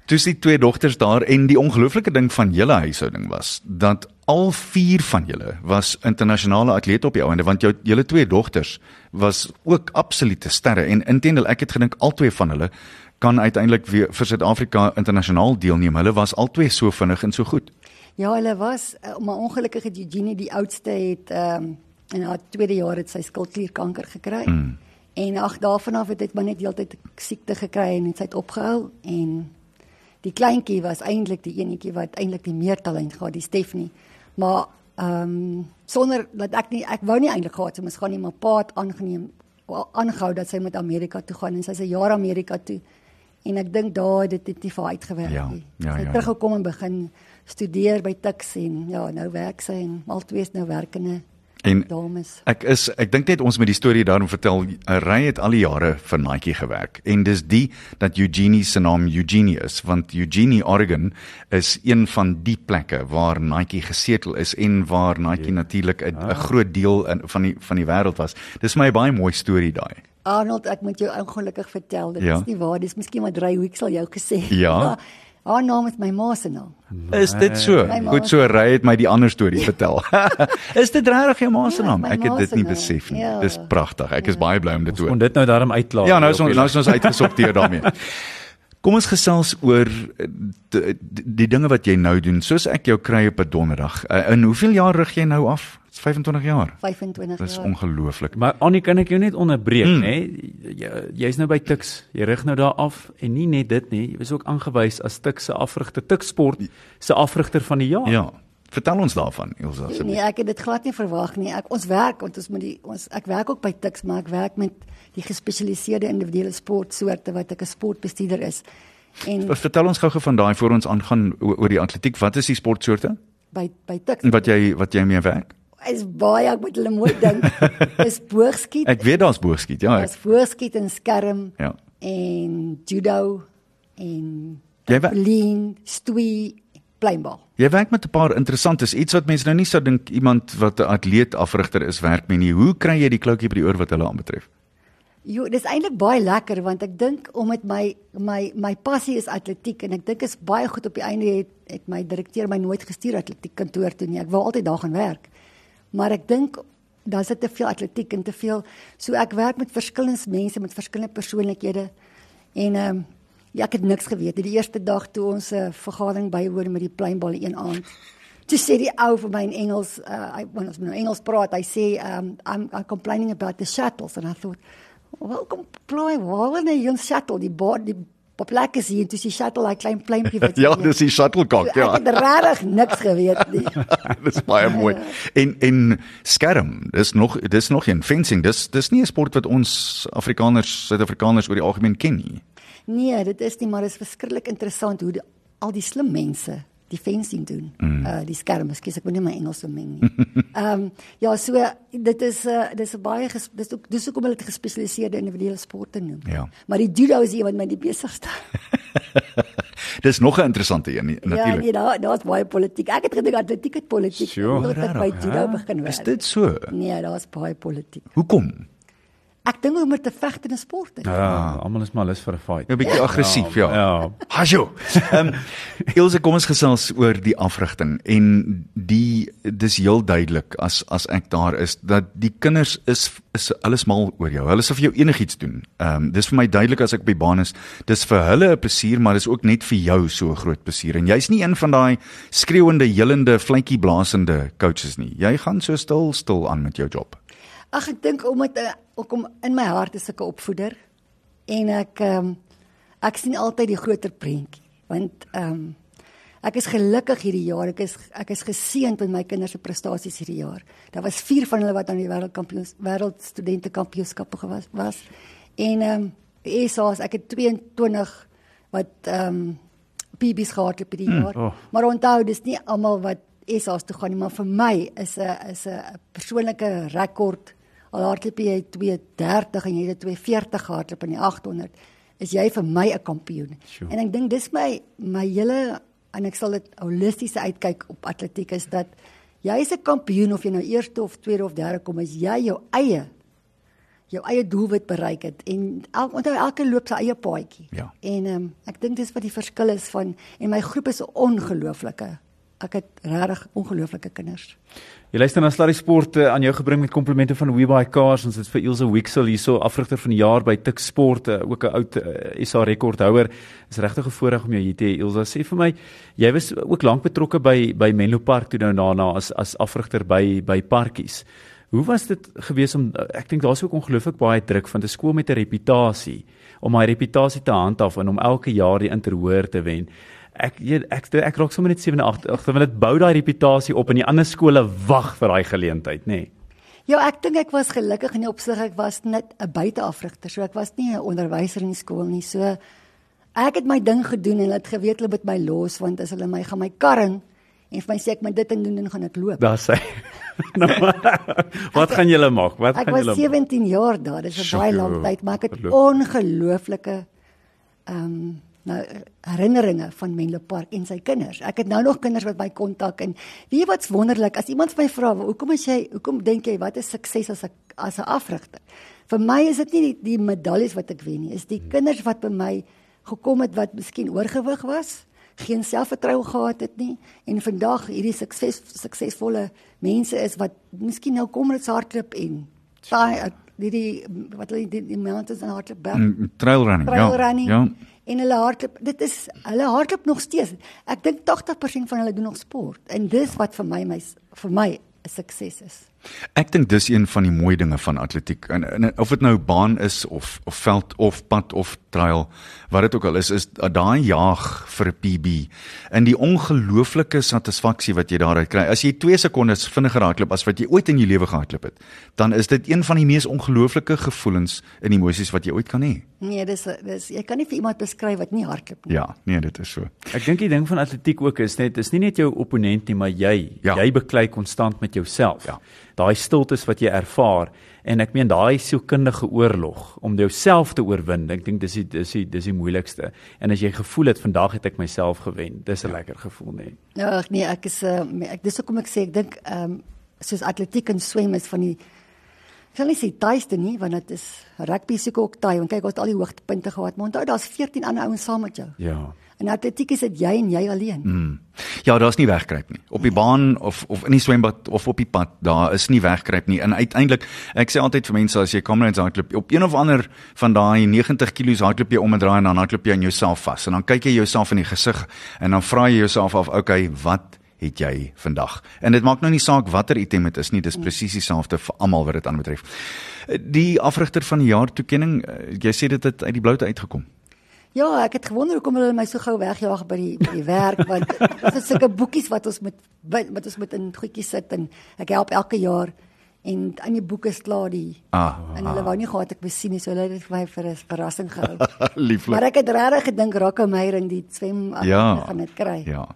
Dis die twee dogters daar en die ongelooflike ding van julle huishouding was dat al vier van julle was internasionale atlete op die ouende want jou julle twee dogters was ook absolute sterre en intendeel ek het gedink al twee van hulle kan uiteindelik weer vir Suid-Afrika internasionaal deelneem. Hulle was al twee so vinnig en so goed. Ja, hulle was uh, maar ongelukkig het Eugenie die oudste het ehm um, in haar tweede jaar het sy skildklierkanker gekry. Mm. En ag daarvan af het dit maar net heeltyd siekte gekry en het sy het opgehou en die kleintjie was eintlik die enetjie wat eintlik die meer talent gehad, die Stephanie. Maar ehm um, sonder dat ek nie ek wou nie eintlik gehad sy moes gaan nie, maar pa het aangeneem aangehou dat sy met Amerika toe gaan en sy 'n jaar Amerika toe. En ek dink het dit net nie vir haar uitgewerk Ja, nie. ja, sy ja, het ja. teruggekom en begin studeer by Tuks en ja, nou werk sy en al twee is nou werkende En dames. Ek is ek dink net ons moet die storie daarom vertel. Ry het al die jare vir Nike gewerk en dis die dat Eugenie se naam Eugenie is want Eugenie Oregon is een van die plekke waar Nike gesetel is en waar Nike ja. natuurlik 'n ah. groot deel in, van die van die wêreld was. Dis my baie mooi storie daai. Arnold, ek moet jou ongelukkig vertel, dit Ja. is nie waar, dis miskien wat Ray Week sal jou gesê. Ja. Maar haar naam is my ma se naam. Is dit so? Goed so ry het my die ander storie vertel. is dit regtig jou ma se Ja, naam? my Ek het dit nie besef nie. Ja. Dis pragtig. Ek is baie bly om dit te hoor. Kon dit nou daarom uitklaar. Ja, nou is op ons nou is ons uitgesorteer daarmee. Kom ons gesels oor eh, die, die dinge wat jy nou doen. Soos ek jou kry op 'n donderdag. Uh, in hoeveel jaar rig jy nou af? Dit's 25 jaar. 25 Dis jaar. ongelooflik. Maar Annie, kan ek jou net onderbreek, Mm. mm. nê? Jy- Jy's nou by Tuks. Jy rig nou daar af en nie net dit nie, jy is ook aangewys as Tuks se afrigter, Tuks Sport se afrigter van die jaar. Ja. Vertel ons daarvan, Elsa Nee, asseblief. ek het dit glad nie verwag nie. Ek ons werk want ons moet die ons ek werk ook by Tuks, maar ek werk met die gespesialiseerde individuele sportsoorte wat ek 'n sportbestuurder is. En Vertel ons gou-gou van daai voor ons aangaan o- oor die atletiek. Wat is die sportsoorte by by Tuks wat jy wat jy mee werk? is baie ek moet hulle mooi dink. is boogskiet, Ek weet daar's boogskiet. Ja, ek, boogskiet en skerm ja. en judo en Jy trampolien, stoei, pleinbal. Jy werk met 'n paar interessantes iets wat mense nou nie sou dink iemand wat 'n atleet afrigter is werk mee nie. Hoe kry jy die kloutjie by die oor wat hulle aanbetref? Jo, dis eintlik baie lekker want ek dink om met my my my passie is atletiek en ek dink is baie goed op die einde het, het my direkteur my nooit gestuur atletiek kantoor toe nie. Ek wou altyd daar gaan werk. Maar ek dink daar sit te veel atletiek en te veel so ek werk met verskillende mense met verskillende persoonlikhede. En ehm um, ek het niks geweet. nie. Die eerste dag toe ons 'n uh, vergadering bywoon met die pleinbal een aand. Toe sê die ou vir my in Engels, uh, hy wanneer ons nou Engels praat, hy sê um I'm, I'm complaining about the shuttles and I thought Wel kom plooi, waar jy ons shuttle die bord die op plek is hier en toe is die shuttle hy klein pleintjie wat Ja, dis die shuttlecock, Ek ja. het regtig niks geweet nie. dis baie mooi. En en skerm, dis nog dis nog een fencing. Dis dis nie 'n sport wat ons Afrikaners, Suid-Afrikaners oor die algemeen ken nie. Nee, dit is nie, maar dit is verskriklik interessant hoe die, al die slim mense die fencing doen. Mm. Uh die skerm, ekskuus, ek moet nie my Engels so meng nie. Ehm um, ja, so dit is 'n uh, dis 'n baie ges, dis ook dis hoekom hulle dit gespesialiseerde individuele sporte noem. Ja. Maar die judo is die wat my die besigste. Dis nog 'n interessante een ja, natuurlik. nee, daar daar's baie politiek. Ek het gedink atletiek het politiek. Sjoe, tot ek by judo begin werk. Is dit so? Nee, daar's baie politiek. Hoekom? Ek dink om te veg in 'n sport. is. Ja, almal is maar lus vir 'n fight. 'n bietjie aggressief, ja. Ja. Hajo. Ehm Ilse, kom ons gesels oor die afrigting en die dis heel duidelik as as ek daar is dat die kinders is is alles mal oor jou. Hulle sal vir jou enigiets doen. Ehm dis vir my duidelik as ek by baan is. Dis vir hulle 'n plesier, maar dis ook net vir jou so 'n groot plesier. En jy's nie een van daai skreeuende, jillende, fluitjie blaasende coaches nie. Jy gaan so stil stil aan met jou job. Ag ek dink om dit uh, ook om in my hart is ek 'n opvoeder en ek ehm um, ek sien altyd die groter prentjie want ehm um, ek is gelukkig hierdie jaar ek is ek is geseënd met my kinders se prestasies hierdie jaar. Daar was 4 van hulle wat aan die wêreldkampioens wêreldstudente kampioenskappe gewas was. En ehm um, ESA's ek het 22 wat ehm um, PB's gehad het hierdie jaar. oh. Maar onthou dis nie almal wat ESA's toe gaan nie, maar vir my is 'n is 'n persoonlike rekord al hardloop jy 230 en jy het 240 gehardloop in die 800 is jy vir my 'n kampioen. Sure. En ek dink dis my my hele en ek sal dit holistiese uitkyk op atletiek is dat jy is 'n kampioen of jy nou eerste of tweede of derde kom, is jy jou eie jou eie doelwit bereik het en el, onthou elke loop sy eie paadjie. Ja. En ehm um, ek dink dis wat die verskil is van en my groep is ongelooflike. Ek het regtig ongelooflike kinders. Jy luister na Sluddy Sport uh, aan jou gebring met komplimente van WeBuy Cars. Ons het vir Ilse Wixel hierso afrigter van die jaar by Tik Sport, uh, ook 'n oud uh, SA rekordhouer. Is regtig 'n voorreg om jou hier te hê. Ilse, sê vir my, jy was ook lank betrokke by by Menlo Park toe nou daarna as as afrigter by by parkies. Hoe was dit gewees om ek dink daar's ook ongelooflik baie druk van 'n skool met 'n reputasie om my reputasie te handhaaf en om elke jaar die interhoor te wen. Ek ek ek, ek raak sommer net 7 8 8 want dit bou daai reputasie op en die ander skole wag vir daai geleentheid, nê. Nee. Ja, ek dink ek was gelukkig in die opsig ek was net 'n buiteafrigter, so ek was nie 'n onderwyser in die skool nie. So ek het my ding gedoen en hulle het geweet hulle moet my los want as hulle my gaan my karring en vir my sê ek moet dit en doen en gaan ek loop. Daar sê. nou, wat gaan julle maak? Wat ek gaan was julle 17 jaar daar. Dis 'n baie lang tyd, maar ek het geloof. ongelooflike ehm um, nou herinneringe van Menlo Park en sy kinders. Ek het nou nog kinders wat my kontak en weet jy wat's wonderlik? As iemand vir my vra, "Hoekom is jy hoekom dink jy wat is sukses as 'n as 'n afrigter?" Vir my is dit nie die, die medaljes wat ek wen nie, is die kinders wat by my gekom het wat miskien oorgewig was, geen selfvertroue gehad het nie en vandag hierdie sukses suksesvolle mense is wat miskien nou kom met hardloop en daai hierdie wat hulle die, die mountains en hardloop berg Mm, Trail running. trail ja. running Ja. En hulle hardloop dit is hulle hardloop nog steeds ek dink 80% van hulle doen nog sport en dis wat vir my my vir my 'n sukses is Ek dink dis een van die mooi dinge van atletiek. En, en of dit nou baan is of of veld of pad of trail, wat dit ook al is, is daai jaag vir 'n PB en die ongelooflike satisfaksie wat jy daaruit kry. As jy 2 sekondes vinniger hardloop as wat jy ooit in jou lewe gehardloop het, dan is dit een van die mees ongelooflike gevoelens en emosies wat jy ooit kan hê. nee dis dis jy kan nie vir iemand beskryf wat nie hardloop nie Ja, nee, dit is so. Ek dink die ding van atletiek ook is net is nie net jou opponent nie, maar jy. Ja. Jy beklei konstant met jouself. Ja. Daai stiltes wat jy ervaar en ek meen daai sielkundige oorlog om jouself te oorwin. Ek dink dis die dis die dis die moeilikste. En as jy gevoel het vandag het ek myself gewen, dis 'n ja. lekker gevoel nê. Ja, ag nee, ek is uh, ek dis hoekom ek sê ek dink ehm um, soos atletiek en swem is van die ek sal nie sê tuiste nie, want dit is rugby seker ook taai. Want kyk, ons het al die hoogtepunte gehad, maar onthou daar's 14 ander ouens saam met jou. Ja. En atletiek is dit jy en jy alleen. Mm. Ja, daar's nie wegkruip nie. Op die baan of of in die swembad of op die pad, daar is nie wegkruip nie. En uiteindelik, ek sê altyd vir mense as jy Comrades hardloop, op een of ander van daai 90 kg hardloop jy om en draai en dan hardloop jy aan jouself vas. En dan kyk jy jouself in die gesig en dan vra jy jouself af, okay, wat het jy vandag? En dit maak nou nie saak watter item dit is nie, dis presies dieselfde vir almal wat dit aanbetref. Die afrigter van die jaar toekenning, eh, jy sê dit het uit die bloute uitgekom. Ja, ek het gewonder hoekom hulle my so gou wegjaag by die by die werk want dit is sulke boekies wat ons met by- wat ons met in goedjies sit en ek help elke jaar en aan die boeke is klaar die Ah, en hulle wou nie gehad ek moes sien nie so hulle het dit vir my vir 'n verrassing gehou. Lieflik. maar ek het regtig gedink Rakka Meyer in die swem Ja. gaan dit kry. Ja.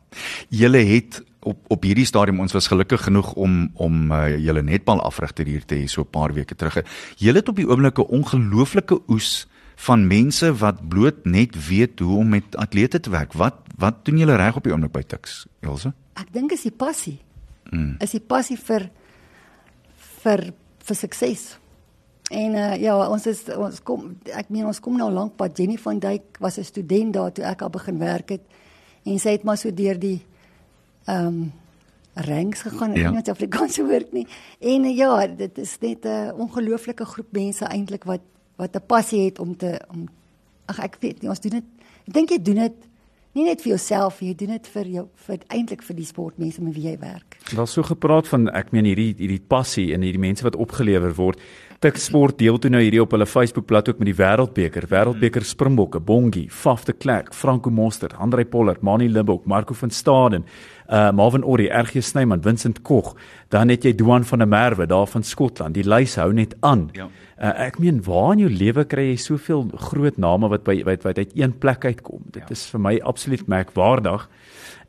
Julle het op op hierdie stadium ons was gelukkig genoeg om om uh, julle netbal afrigter hier te hê so 'n paar weke terug. Julle het op die oomblik 'n ongelooflike oes van mense wat bloot net weet hoe om met atlete te werk. Wat wat doen julle reg op die oomblik by Tuks, Elsje? Ek dink is die passie. Mm. Is die passie vir vir vir sukses. En uh, ja, ons is ons kom ek meen ons kom nou lank pad. Jenny van Duyk was 'n student daar toe ek al begin werk het en sy het maar so deur die ehm um, ranks gegaan, Ja. ja. nie Afrikaanse woord nie. En ja, dit is net 'n ongelooflike groep mense eintlik wat wat 'n passie het om te om ag ek weet nie, ons doen dit ek dink jy doen dit nie net vir jouself, jy doen dit vir jou vir eintlik vir die sportmense met wie jy werk. Daar's so gepraat van ek meen hierdie hierdie passie en hierdie mense wat opgelewer word. Tik Sport deel toe nou hierdie op hulle Facebookblad ook met die Wêreldbeker, Wêreldbeker Springbokke, Bongie, Faf de Klerk, Franco Monster, Andrei Pollard, Mani Limbok, Marco van Staden. Uh Marvin Orri, RG Snyman, Vincent Kog, dan het jy Duan van der Merwe daar van Skotland. Die lys hou net aan. Ja. Uh, ek meen waar in jou lewe kry jy soveel groot name wat by wat, wat uit een plek uitkom? Dit ja. is vir my absoluut merkwaardig.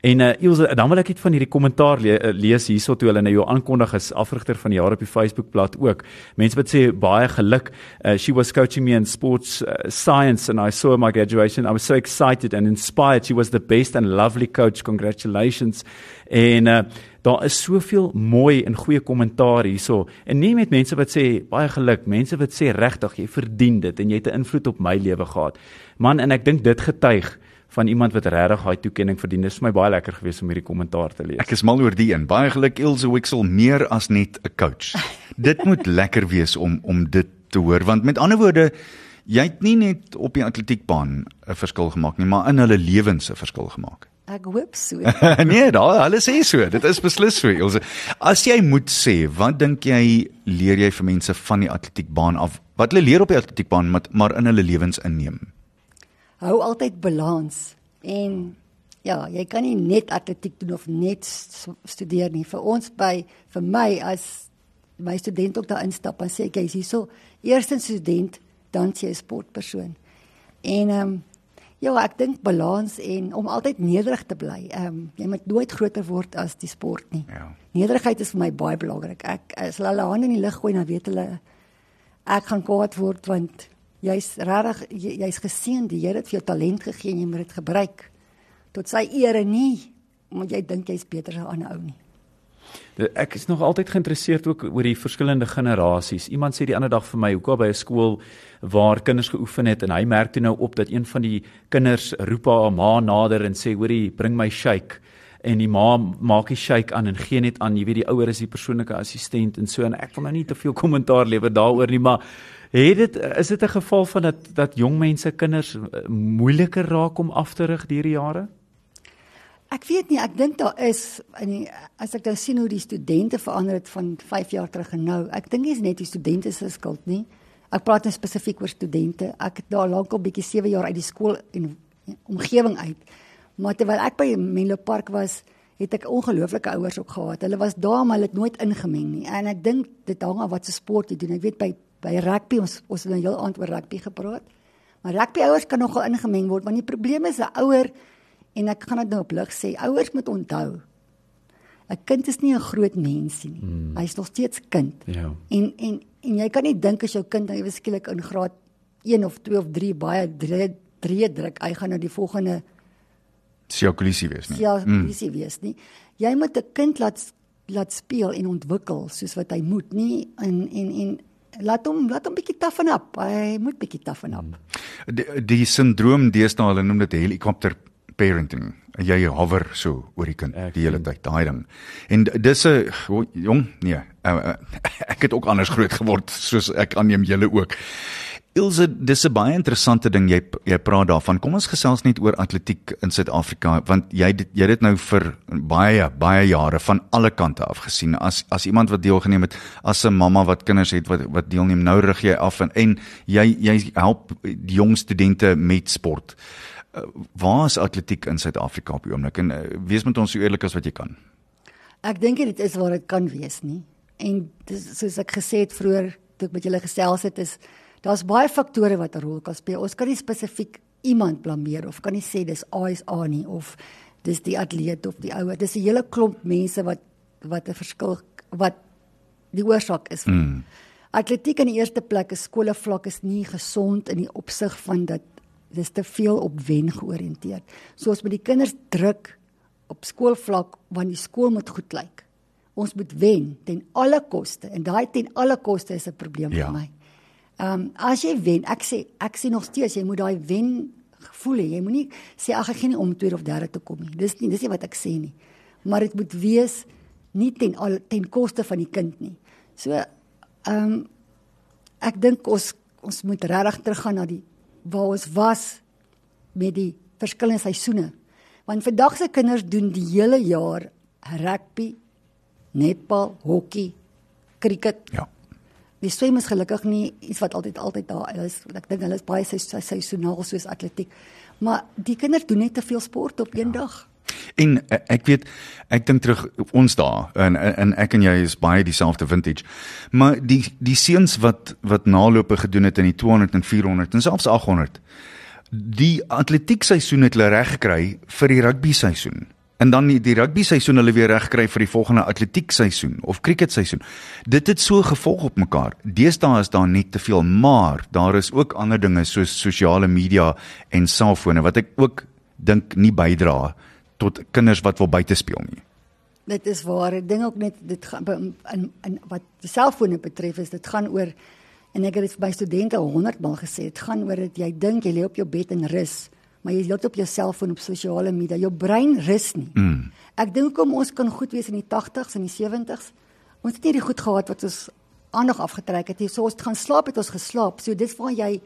En uh Ilse, dan wil ek net van hierdie kommentaar le uh, lees hierso toe hulle nou jou aankondig as afrigter van die jaar op die Facebookblad ook. Mense wat sê baie geluk. Uh, she was coaching me in sports uh, science and I saw my graduation. I was so excited and inspired. She was the best and lovely coach. Congratulations. En uh daar is soveel mooi en goeie kommentaar hierso. En nie met mense wat sê baie geluk, mense wat sê regtig jy verdien dit en jy het 'n invloed op my lewe gehad. Man, en ek dink dit getuig van iemand wat regtig daai toekenning verdien. Dit is vir my baie lekker geweest om hierdie kommentaar te lees. Ek is mal oor die een. Baie geluk Ilse Wixel meer as net 'n coach. dit moet lekker wees om om dit te hoor want met ander woorde jy het nie net op die atletiekbaan 'n verskil gemaak nie, maar in hulle lewens 'n verskil gemaak. Ek hoop so. nee, daai hulle sê so. Dit is beslis so. Ilse. As jy moet sê, wat dink jy leer jy vir mense van die atletiekbaan af? Wat hulle leer op die atletiekbaan, maar, maar in hulle lewens inneem? Hou altyd balans en ja, jy kan nie net atletiek doen of net studeer nie. Vir ons by vir my as my student ook daar instap en sê ek jy's hierso eerstens student, dan jy 'n sportpersoon. En ehm um, Ja, ek dink balans en om altyd nederig te bly. Ehm um, jy moet nooit groter word as die sport nie. Ja. Nederigheid is vir my baie belangrik. Ek as hulle hulle hande in die lug gooi, dan weet hulle ek gaan kwaad word want jy's regtig jy's geseën. Die Here het vir jou talent gegee en jy moet dit gebruik tot sy eere nie omdat jy dink jy's beter as 'n ander ou nie. Ek is nog altyd geïnteresseerd ook oor die verskillende generasies. Iemand sê die ander dag vir my, hoekom by 'n skool waar kinders geoefen het en hy merk toe nou op dat een van die kinders roep haar ma nader en sê hoorie, bring my shake en die ma maak die shake aan en gee net aan, jy weet die ouer is die persoonlike assistent en so en ek wil nou nie te veel kommentaar lewer daaroor nie, maar het dit is dit 'n geval van dat dat jong mense kinders eh, moeiliker raak om af te rig deur die jare? Ek weet nie, ek dink daar is in die, as ek nou sien hoe die studente verander het van 5 jaar terug en nou. Ek dink nie is net die studente se skuld nie. Ek praat nou spesifiek oor studente. Ek het daar lankal bietjie 7 jaar uit die skool en omgewing uit. Maar terwyl ek by Menlo Park was, het ek ongelooflike ouers ook gehad. Hulle was daar maar hulle het nooit ingemeng nie. En ek dink dit hang af wat se sport jy doen. Ek weet by by rugby ons ons het nou heel aand oor rugby gepraat. Maar rugby ouers kan nogal ingemeng word, want die probleem is 'n ouer en ek gaan dit nou op lig sê, ouers moet onthou 'n kind is nie 'n groot mens nie. Hmm. Hy's nog steeds kind. Ja. En en en jy kan nie dink as jou kind nou eweskielik in graad 1 of 2 of 3 baie drie, drie druk, hy gaan nou die volgende Siakolisie wees nie. Ja, polisie mm. wees nie. Jy moet 'n kind laat laat speel en ontwikkel soos wat hy moet, nie en en en laat hom laat hom bietjie toughen up. Hy moet bietjie toughen up. Die, die sindroom deesdae hulle noem dit helikopter parenting. Jy hover so oor die kind Ek die hele tyd, daai ding. En dis 'n jong, nee, uh, ek het ook anders groot geword soos ek aanneem julle ook. Ilse, dis 'n baie interessante ding jy jy praat daarvan. Kom ons gesels net oor atletiek in Suid-Afrika want jy dit- jy dit nou vir baie baie jare van alle kante af gesien. As as iemand wat deelgeneem het, as 'n mamma wat kinders het wat wat deelneem, nou rig jy af en en jy jy help die jong studente met sport. Uh, waar is atletiek in Suid-Afrika op die oomblik? En uh, wees met ons so eerlik as wat jy kan. Ek dink dit is waar dit kan wees nie. En dis soos ek gesê het vroeër toe ek met julle gesels het is daar's baie faktore wat 'n rol kan speel. Ons kan nie spesifiek iemand blameer of kan nie sê dis ASA nie of dis die atleet of die ouer. Dis 'n hele klomp mense wat wat 'n verskil wat die oorsaak is. Mm. Atletiek in die eerste plek is skole vlak is nie gesond in die opsig van dat dis te veel op wen georiënteerd. So ons moet die kinders druk op skoolvlak want die skool moet goed lyk. Ons moet wen ten alle koste en daai ten alle koste is 'n probleem Ja. vir my. Ehm um, as jy wen, ek sê ek sê nog steeds jy moet daai wen gevoel hê. Jy moenie sê ag ek gee nie om tweede of derde te kom nie. Dis nie dis nie wat ek sê nie. Maar dit moet wees nie ten al ten koste van die kind nie. So ehm um, ek dink ons ons moet regtig teruggaan na die waar ons was met die verskillende seisoene. Want vandag se kinders doen die hele jaar rugby, netbal, hokkie, cricket. Ja. Die swem is gelukkig nie iets wat altyd altyd daar is. Ek dink hulle is baie seis- seisoenaal soos atletiek. Maar die kinders doen net te veel sport op een ja. dag. En uh, ek weet ek dink terug ons daar en en ek en jy is baie dieselfde vintage. Maar die die seuns wat wat nalope gedoen het in die 200 en 400 en selfs 800. Die atletiek seisoen het hulle reg gekry vir die rugby seisoen en dan die, rugby seisoen hulle weer reg kry vir die volgende atletiek seisoen of cricket seisoen. Dit het so gevolg op mekaar. Deesdae is daar net te veel, maar daar is ook ander dinge soos sosiale media en selfone wat ek ook dink nie bydra tot kinders wat wil buite speel nie. Dit is waar. Ek dink ook net dit gaan in in wat die selfone betref is dit gaan oor en ek het dit vir my studente 100 maal gesê, dit gaan oor dat jy dink jy lê op jou bed en rus, maar jy lê op jou selfoon op sosiale media. Jou brein rus nie. Mm. Ek dink kom ons kan goed wees in die 80s en die 70s. Ons het nie die goed gehad wat ons aandag afgetrek het nie. So ons gaan slaap het ons geslaap. So dis waar jy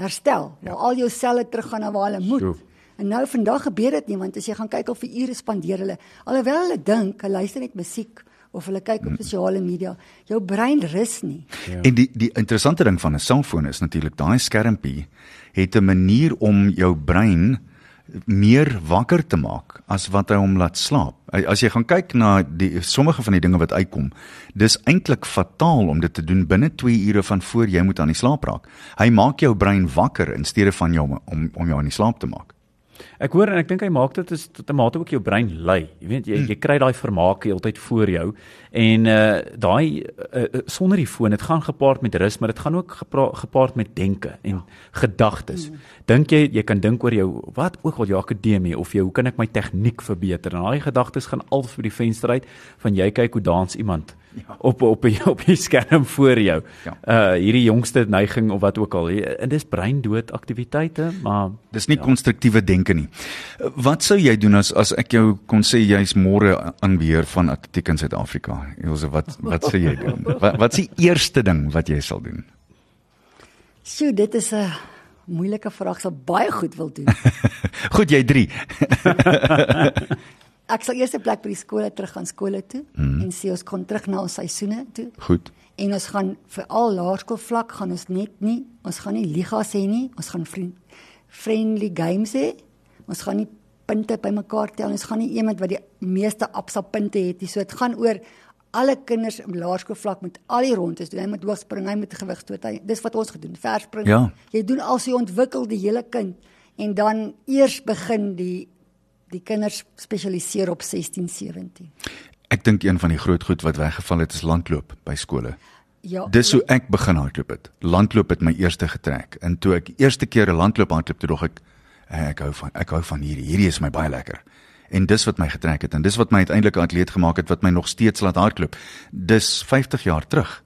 herstel. Ja. Waar al jou selle teruggaan na waar hulle moet. Sjoe. En nou vandag gebeur dit nie want as jy gaan kyk of vir ure spandeer hulle alhoewel hulle dink hulle luister net musiek of hulle kyk op sosiale media, jou brein rus nie. Ja. En die die interessante ding van 'n selfoon is natuurlik daai skermpie het 'n manier om jou brein meer wakker te maak as wat hy hom laat slaap. As jy gaan kyk na die sommige van die dinge wat uitkom, dis eintlik fataal om dit te doen binne 2 ure van voor jy moet aan die slaap raak. Hy maak jou brein wakker in steede van jou om om jou aan die slaap te maak. Ek hoor en ek dink hy maak dit is tot 'n mate ook jou brein lui. Jy weet jy jy kry daai vermaak heeltyd voor jou en uh daai uh, sonder die foon, dit gaan gepaard met rus, maar dit gaan ook gepaard met denke en ja. gedagtes. Mm. Dink jy jy kan dink oor jou wat ook al jou akademie of jou hoe kan ek my tegniek verbeter? En daai gedagtes gaan al vir die venster uit van jy kyk hoe dans iemand ja. op op op die skerm voor jou. Ja. Uh hierdie jongste neiging of wat ook al. En dis breindood aktiwiteite, maar dis nie ja. konstruktiewe denke nie. Wat sou jy doen as as ek jou kon sê jy's môre aan beheer van atletiek in Suid-Afrika? Elsje, wat wat sou jy doen? Wat wat's die eerste ding wat jy sal doen? Sjoe, dit is 'n moeilike vraag. Sal baie goed wil doen. goed, jy 3. Ek sal eers 'n plek by die skole terug gaan skole toe mm. en sê ons kom terug na ons seisoene toe. Goed. En ons gaan vir al laerskool vlak gaan ons net nie, ons gaan nie ligas hê nie, ons gaan vriend, friendly games hê. Ons gaan nie punte bymekaar tel, ons gaan nie iemand wat die meeste absa punte het nie. So dit gaan oor alle kinders op laerskool vlak met al die rondes doen. Hy moet hoogspring, hy moet gewig stoot. Hy dis wat ons gedoen. Verspring. Ja. Jy doen al sy ontwikkel die hele kind en dan eers begin die die kinders spesialiseer op 16, 17. Ek dink een van die groot goed wat weggeval het is landloop by skole. Ja. Dis hoe ek begin hardloop het. Landloop het my eerste getrek. En toe ek eerste keer 'n landloop hardloop toe dog ek ek hou van ek hou van hierdie. Hierdie is my baie lekker. En dis wat my getrek het en dis wat my uiteindelik 'n atleet gemaak het wat my nog steeds laat hardloop. Dis 50 jaar terug.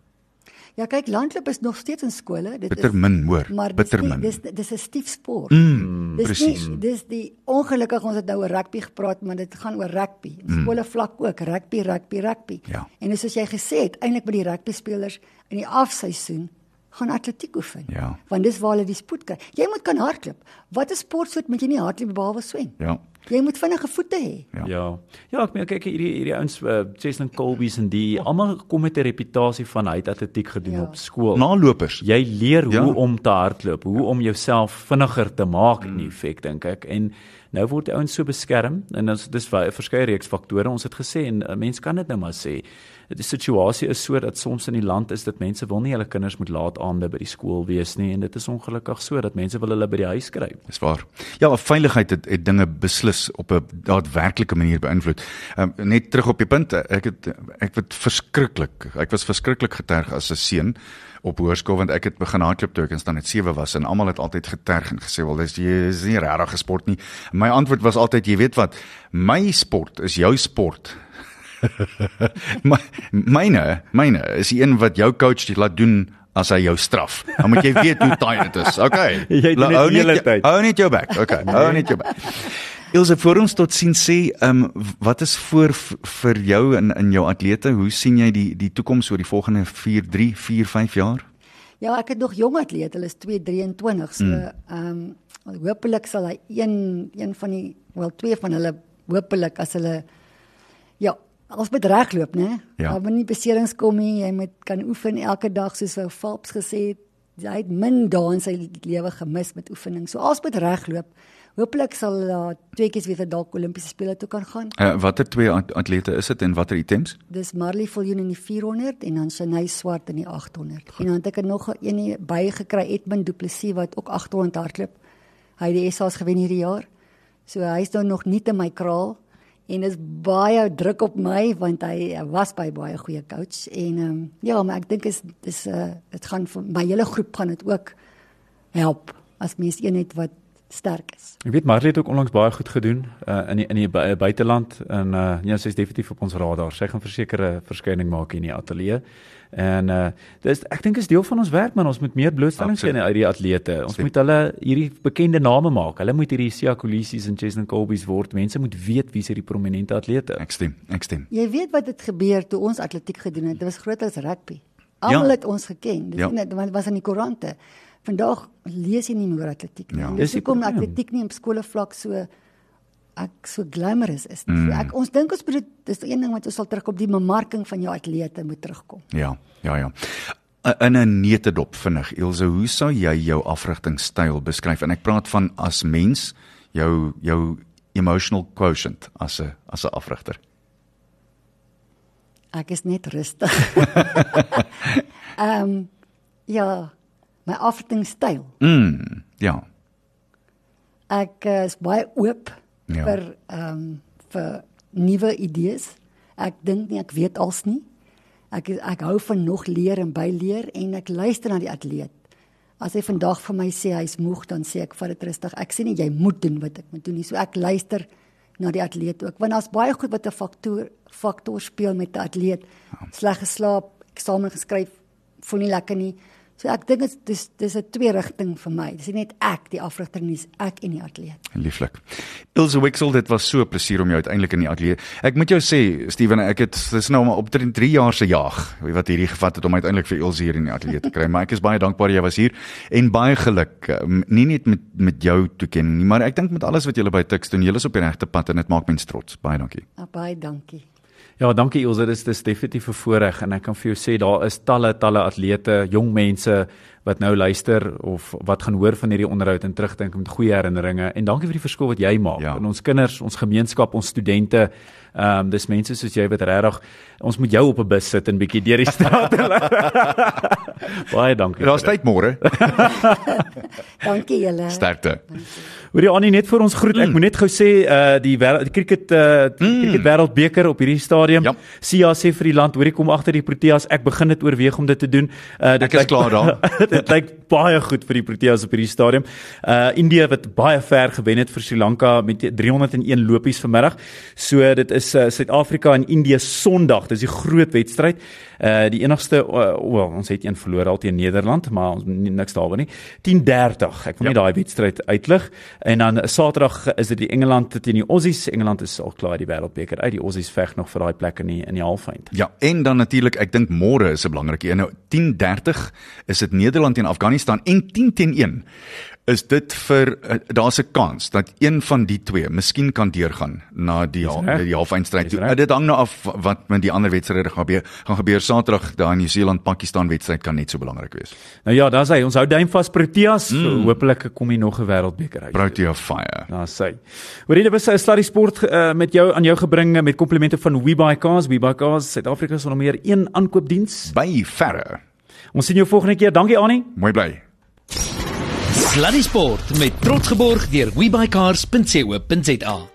Ja, kyk, landloop is nog steeds in skole. Dit bitter is min, hoor. Bitter min. Dis dis 'n stief sport. Mm, dis precies. nie dis die ongelukkig ons het nou oor rugby gepraat, maar dit gaan oor rugby. Mm. Skole vlak ook rugby, rugby, rugby. Ja. En soos jy gesê het, eintlik met die rugby spelers in die afseisoen gaan atletiek oefen. Ja. Want dis waar hulle die spoed kry. Jy moet kan hardloop. Wat 'n sportsoort moet jy nie hardloop behalwe swem? Ja. Jy moet vinnige voete hê. Ja. ja. Ja, ek meen kyk hierdie hierdie ouens uh, Cheslin Colby's en die almal kom met 'n reputasie van hy het atletiek gedoen ja. op skool. Nalopers. Jy leer hoe ja. om te hardloop, hoe om jouself vinniger te maak in effek dink ek. En nou word die ouens so beskerm en dis dis verskeie reeks faktore. Ons het gesê en uh, mense kan dit nou maar sê die situasie is so dat soms in die land is dit mense wil nie hulle kinders moet laat aande by die skool wees nie en dit is ongelukkig so dat mense wil hulle by die huis kry. Dis waar. Ja, veiligheid het, het dinge beslis op 'n daadwerklike manier beïnvloed. Um, net terug op die punt, ek het ek het verskriklik. Ek was verskriklik geterg as 'n seun op hoërskool want ek het begin hardloop toe ek in standaard 7 was en almal het altyd geterg en gesê wel dis jy is nie regtig gesport nie. My antwoord was altyd jy weet wat, my sport is jou sport My, myne, myne is die een wat jou coach dit laat doen as hy jou straf. Dan moet jy weet hoe taai dit is. Okay. Hou net hou net jou bek. Okay. Hou net jou bek. Ilse vir ons tot sien sê, ehm um, wat is voor vir jou in in jou atlete? Hoe sien jy die die toekoms oor die volgende 4, 3, 4, 5 jaar? Ja, ek het nog jong atlete. Hulle is 223. So hmm. ehm mm. um, hopelik sal hy een een van die wel twee van hulle hopelik as hulle ja, Ons moet regloop, né? Ja. Daar moet nie beserings kom nie. Jy moet kan oefen elke dag soos ou Phelps gesê het. Hy het min dae in sy lewe gemis met oefening. So ons moet regloop. hopelik sal daar uh, twee keer weer dalk Olimpiese spele toe kan gaan. Uh, watter twee atlete is dit en watter items? Dis Marley Viljoen in die 400 en dan Shanay Swart in die 800. Goed. En dan het ek nog 'n een bygekry Edmund Du Plessis wat ook 800 hardloop. Hy het die SA's gewen hierdie jaar. So hy's nou nog nie te my kraal en is baie druk op my want hy was by baie goeie coach en um, ja, maar ek dink is dis uh dit gaan vir my hele groep gaan dit ook help as mens een het wat sterk is. Ek weet Marley het ook onlangs baie goed gedoen uh, in die, in die buiteland en uh, ja, sy is definitief op ons radar. Sy gaan versekerde verskyning maak in die ateljee. En uh dis ek dink is deel van ons werk man, ons moet meer blootstelling gee aan die atlete. Ons Absoluut. moet hulle hierdie bekende name maak. Hulle moet hierdie Sia Kolisi's en Jason Colby's word. Mense moet weet wie se die prominente atlete. Ek stem, ek stem. Jy weet wat het gebeur toe ons atletiek gedoen het. Dit was groter as rugby. Almal ja. het ons geken. Dit ja. was in die koerante. Vandag lees jy nie meer atletiek nie. Ja. Dis hoekom atletiek nie op skole vlak so ek so glamorous is. Mm. Ek ons dink ons moet dis een ding wat ons sal terugkom die bemarking van jou atlete moet terugkom. Ja, ja, ja. In 'n netedop vinnig. Ilse, hoe sou jy jou afrigtingstyl beskryf? En ek praat van as mens, jou jou emotional quotient as 'n as 'n afrigter. Ek is net rustig. Ehm um, ja, my afrigtingstyl. Mm, ja. Ek is baie oop ja. vir ehm um, vir nuwe idees. Ek dink nie ek weet als nie. Ek ek hou van nog leer en byleer en ek luister na die atleet. As hy vandag vir my sê hy's moeg, dan sê ek vat dit rustig. Ek sê nie jy moet doen wat ek moet doen nie. So ek luister na die atleet ook. Want daar's baie goed wat 'n faktor faktor speel met 'n atleet. Ja. Sleg geslaap, eksamen geskryf, voel nie lekker nie. So ek dink dit is dis 'n twee rigting vir my. Dis nie net ek die afrigter nie, ek en die atleet. Lieflik. Ilse Wixel, dit was so 'n plesier om jou uiteindelik in die atleet. Ek moet jou sê, Steven, ek het dis nou maar op 3 jaar se jaag wat hierdie gevat het om uiteindelik vir Ilse hier in die atleet te kry. Maar ek is baie dankbaar jy was hier en baie geluk. Ehm, nie net met met jou toekenning nie, maar ek dink met alles wat jy by Tuks doen. Jy is op die regte pad en dit maak mens trots. Baie dankie. Ah, baie dankie. Ja, dankie Ilse, dit is definitief 'n voorreg en ek kan vir jou sê daar is talle talle atlete, jong mense wat nou luister of wat gaan hoor van hierdie onderhoud en terugdink met goeie herinneringe en dankie vir die verskil wat jy maak ja. in ons kinders, ons gemeenskap, ons studente. Ehm um, dis mense soos jy wat regtig ons moet jou op 'n bus sit en bietjie deur die straat. Baie dankie. Daar's tyd môre. dankie julle. Sterkte. Hoorie Annie net vir ons groet. Ek mm. moet net gou sê uh die wêreld die cricket uh mm. cricket wêreldbeker op hierdie stadium. Ja. Sia sê vir die land, hoorie kom agter die Proteas. Ek begin dit oorweeg om dit te doen. Uh dit is klaar daar. dit lyk baie goed vir die Proteas op hierdie stadium. Uh India wat baie ver gewen het vir Sri Lanka met 301 lopies vanmiddag. So dit is uh, Suid-Afrika en Indië Sondag. Dis die groot wedstryd. Uh die enigste uh, well, ons het een verloor al teen Nederland, maar ons niks daaroor nie. 10:30. Ek wil ja. nie daai wedstryd uitlig. En dan Saterdag is dit die Engeland teen die Aussies. Engeland is al klaar die wêreldbeker uit. Die Aussies veg nog vir daai plek in die in die halfeind. Ja, en dan natuurlik, ek dink môre is 'n belangrike een. Nou 10:30 is dit Nederland teen Afghanistan en 10 teen 1 is dit vir uh, daar's 'n kans dat een van die twee miskien kan deurgaan na die die halfeindstryd. Uh, dit hang nou af wat met die ander wedstryde gaan gebeur. Gaan gebeur Saterdag daai in Nieu-Seeland Pakistan wedstryd kan net so belangrik wees. Nou ja, daar's hy. Ons hou duim vas Proteas. Mm. Hoopelik kom hy nog 'n wêreldbeker uit. Protea fire. Daar's hy. Hoorie, dit was 'n sluddy sport uh, met jou aan jou gebring met komplimente van WeBuyCars. WeBuyCars Suid-Afrika se nommer 1 aankoopdiens by verre. Ons sien jou volgende keer. Dankie Annie. Mooi bly. Sluddy Sport met trots geborg deur webycars.co.za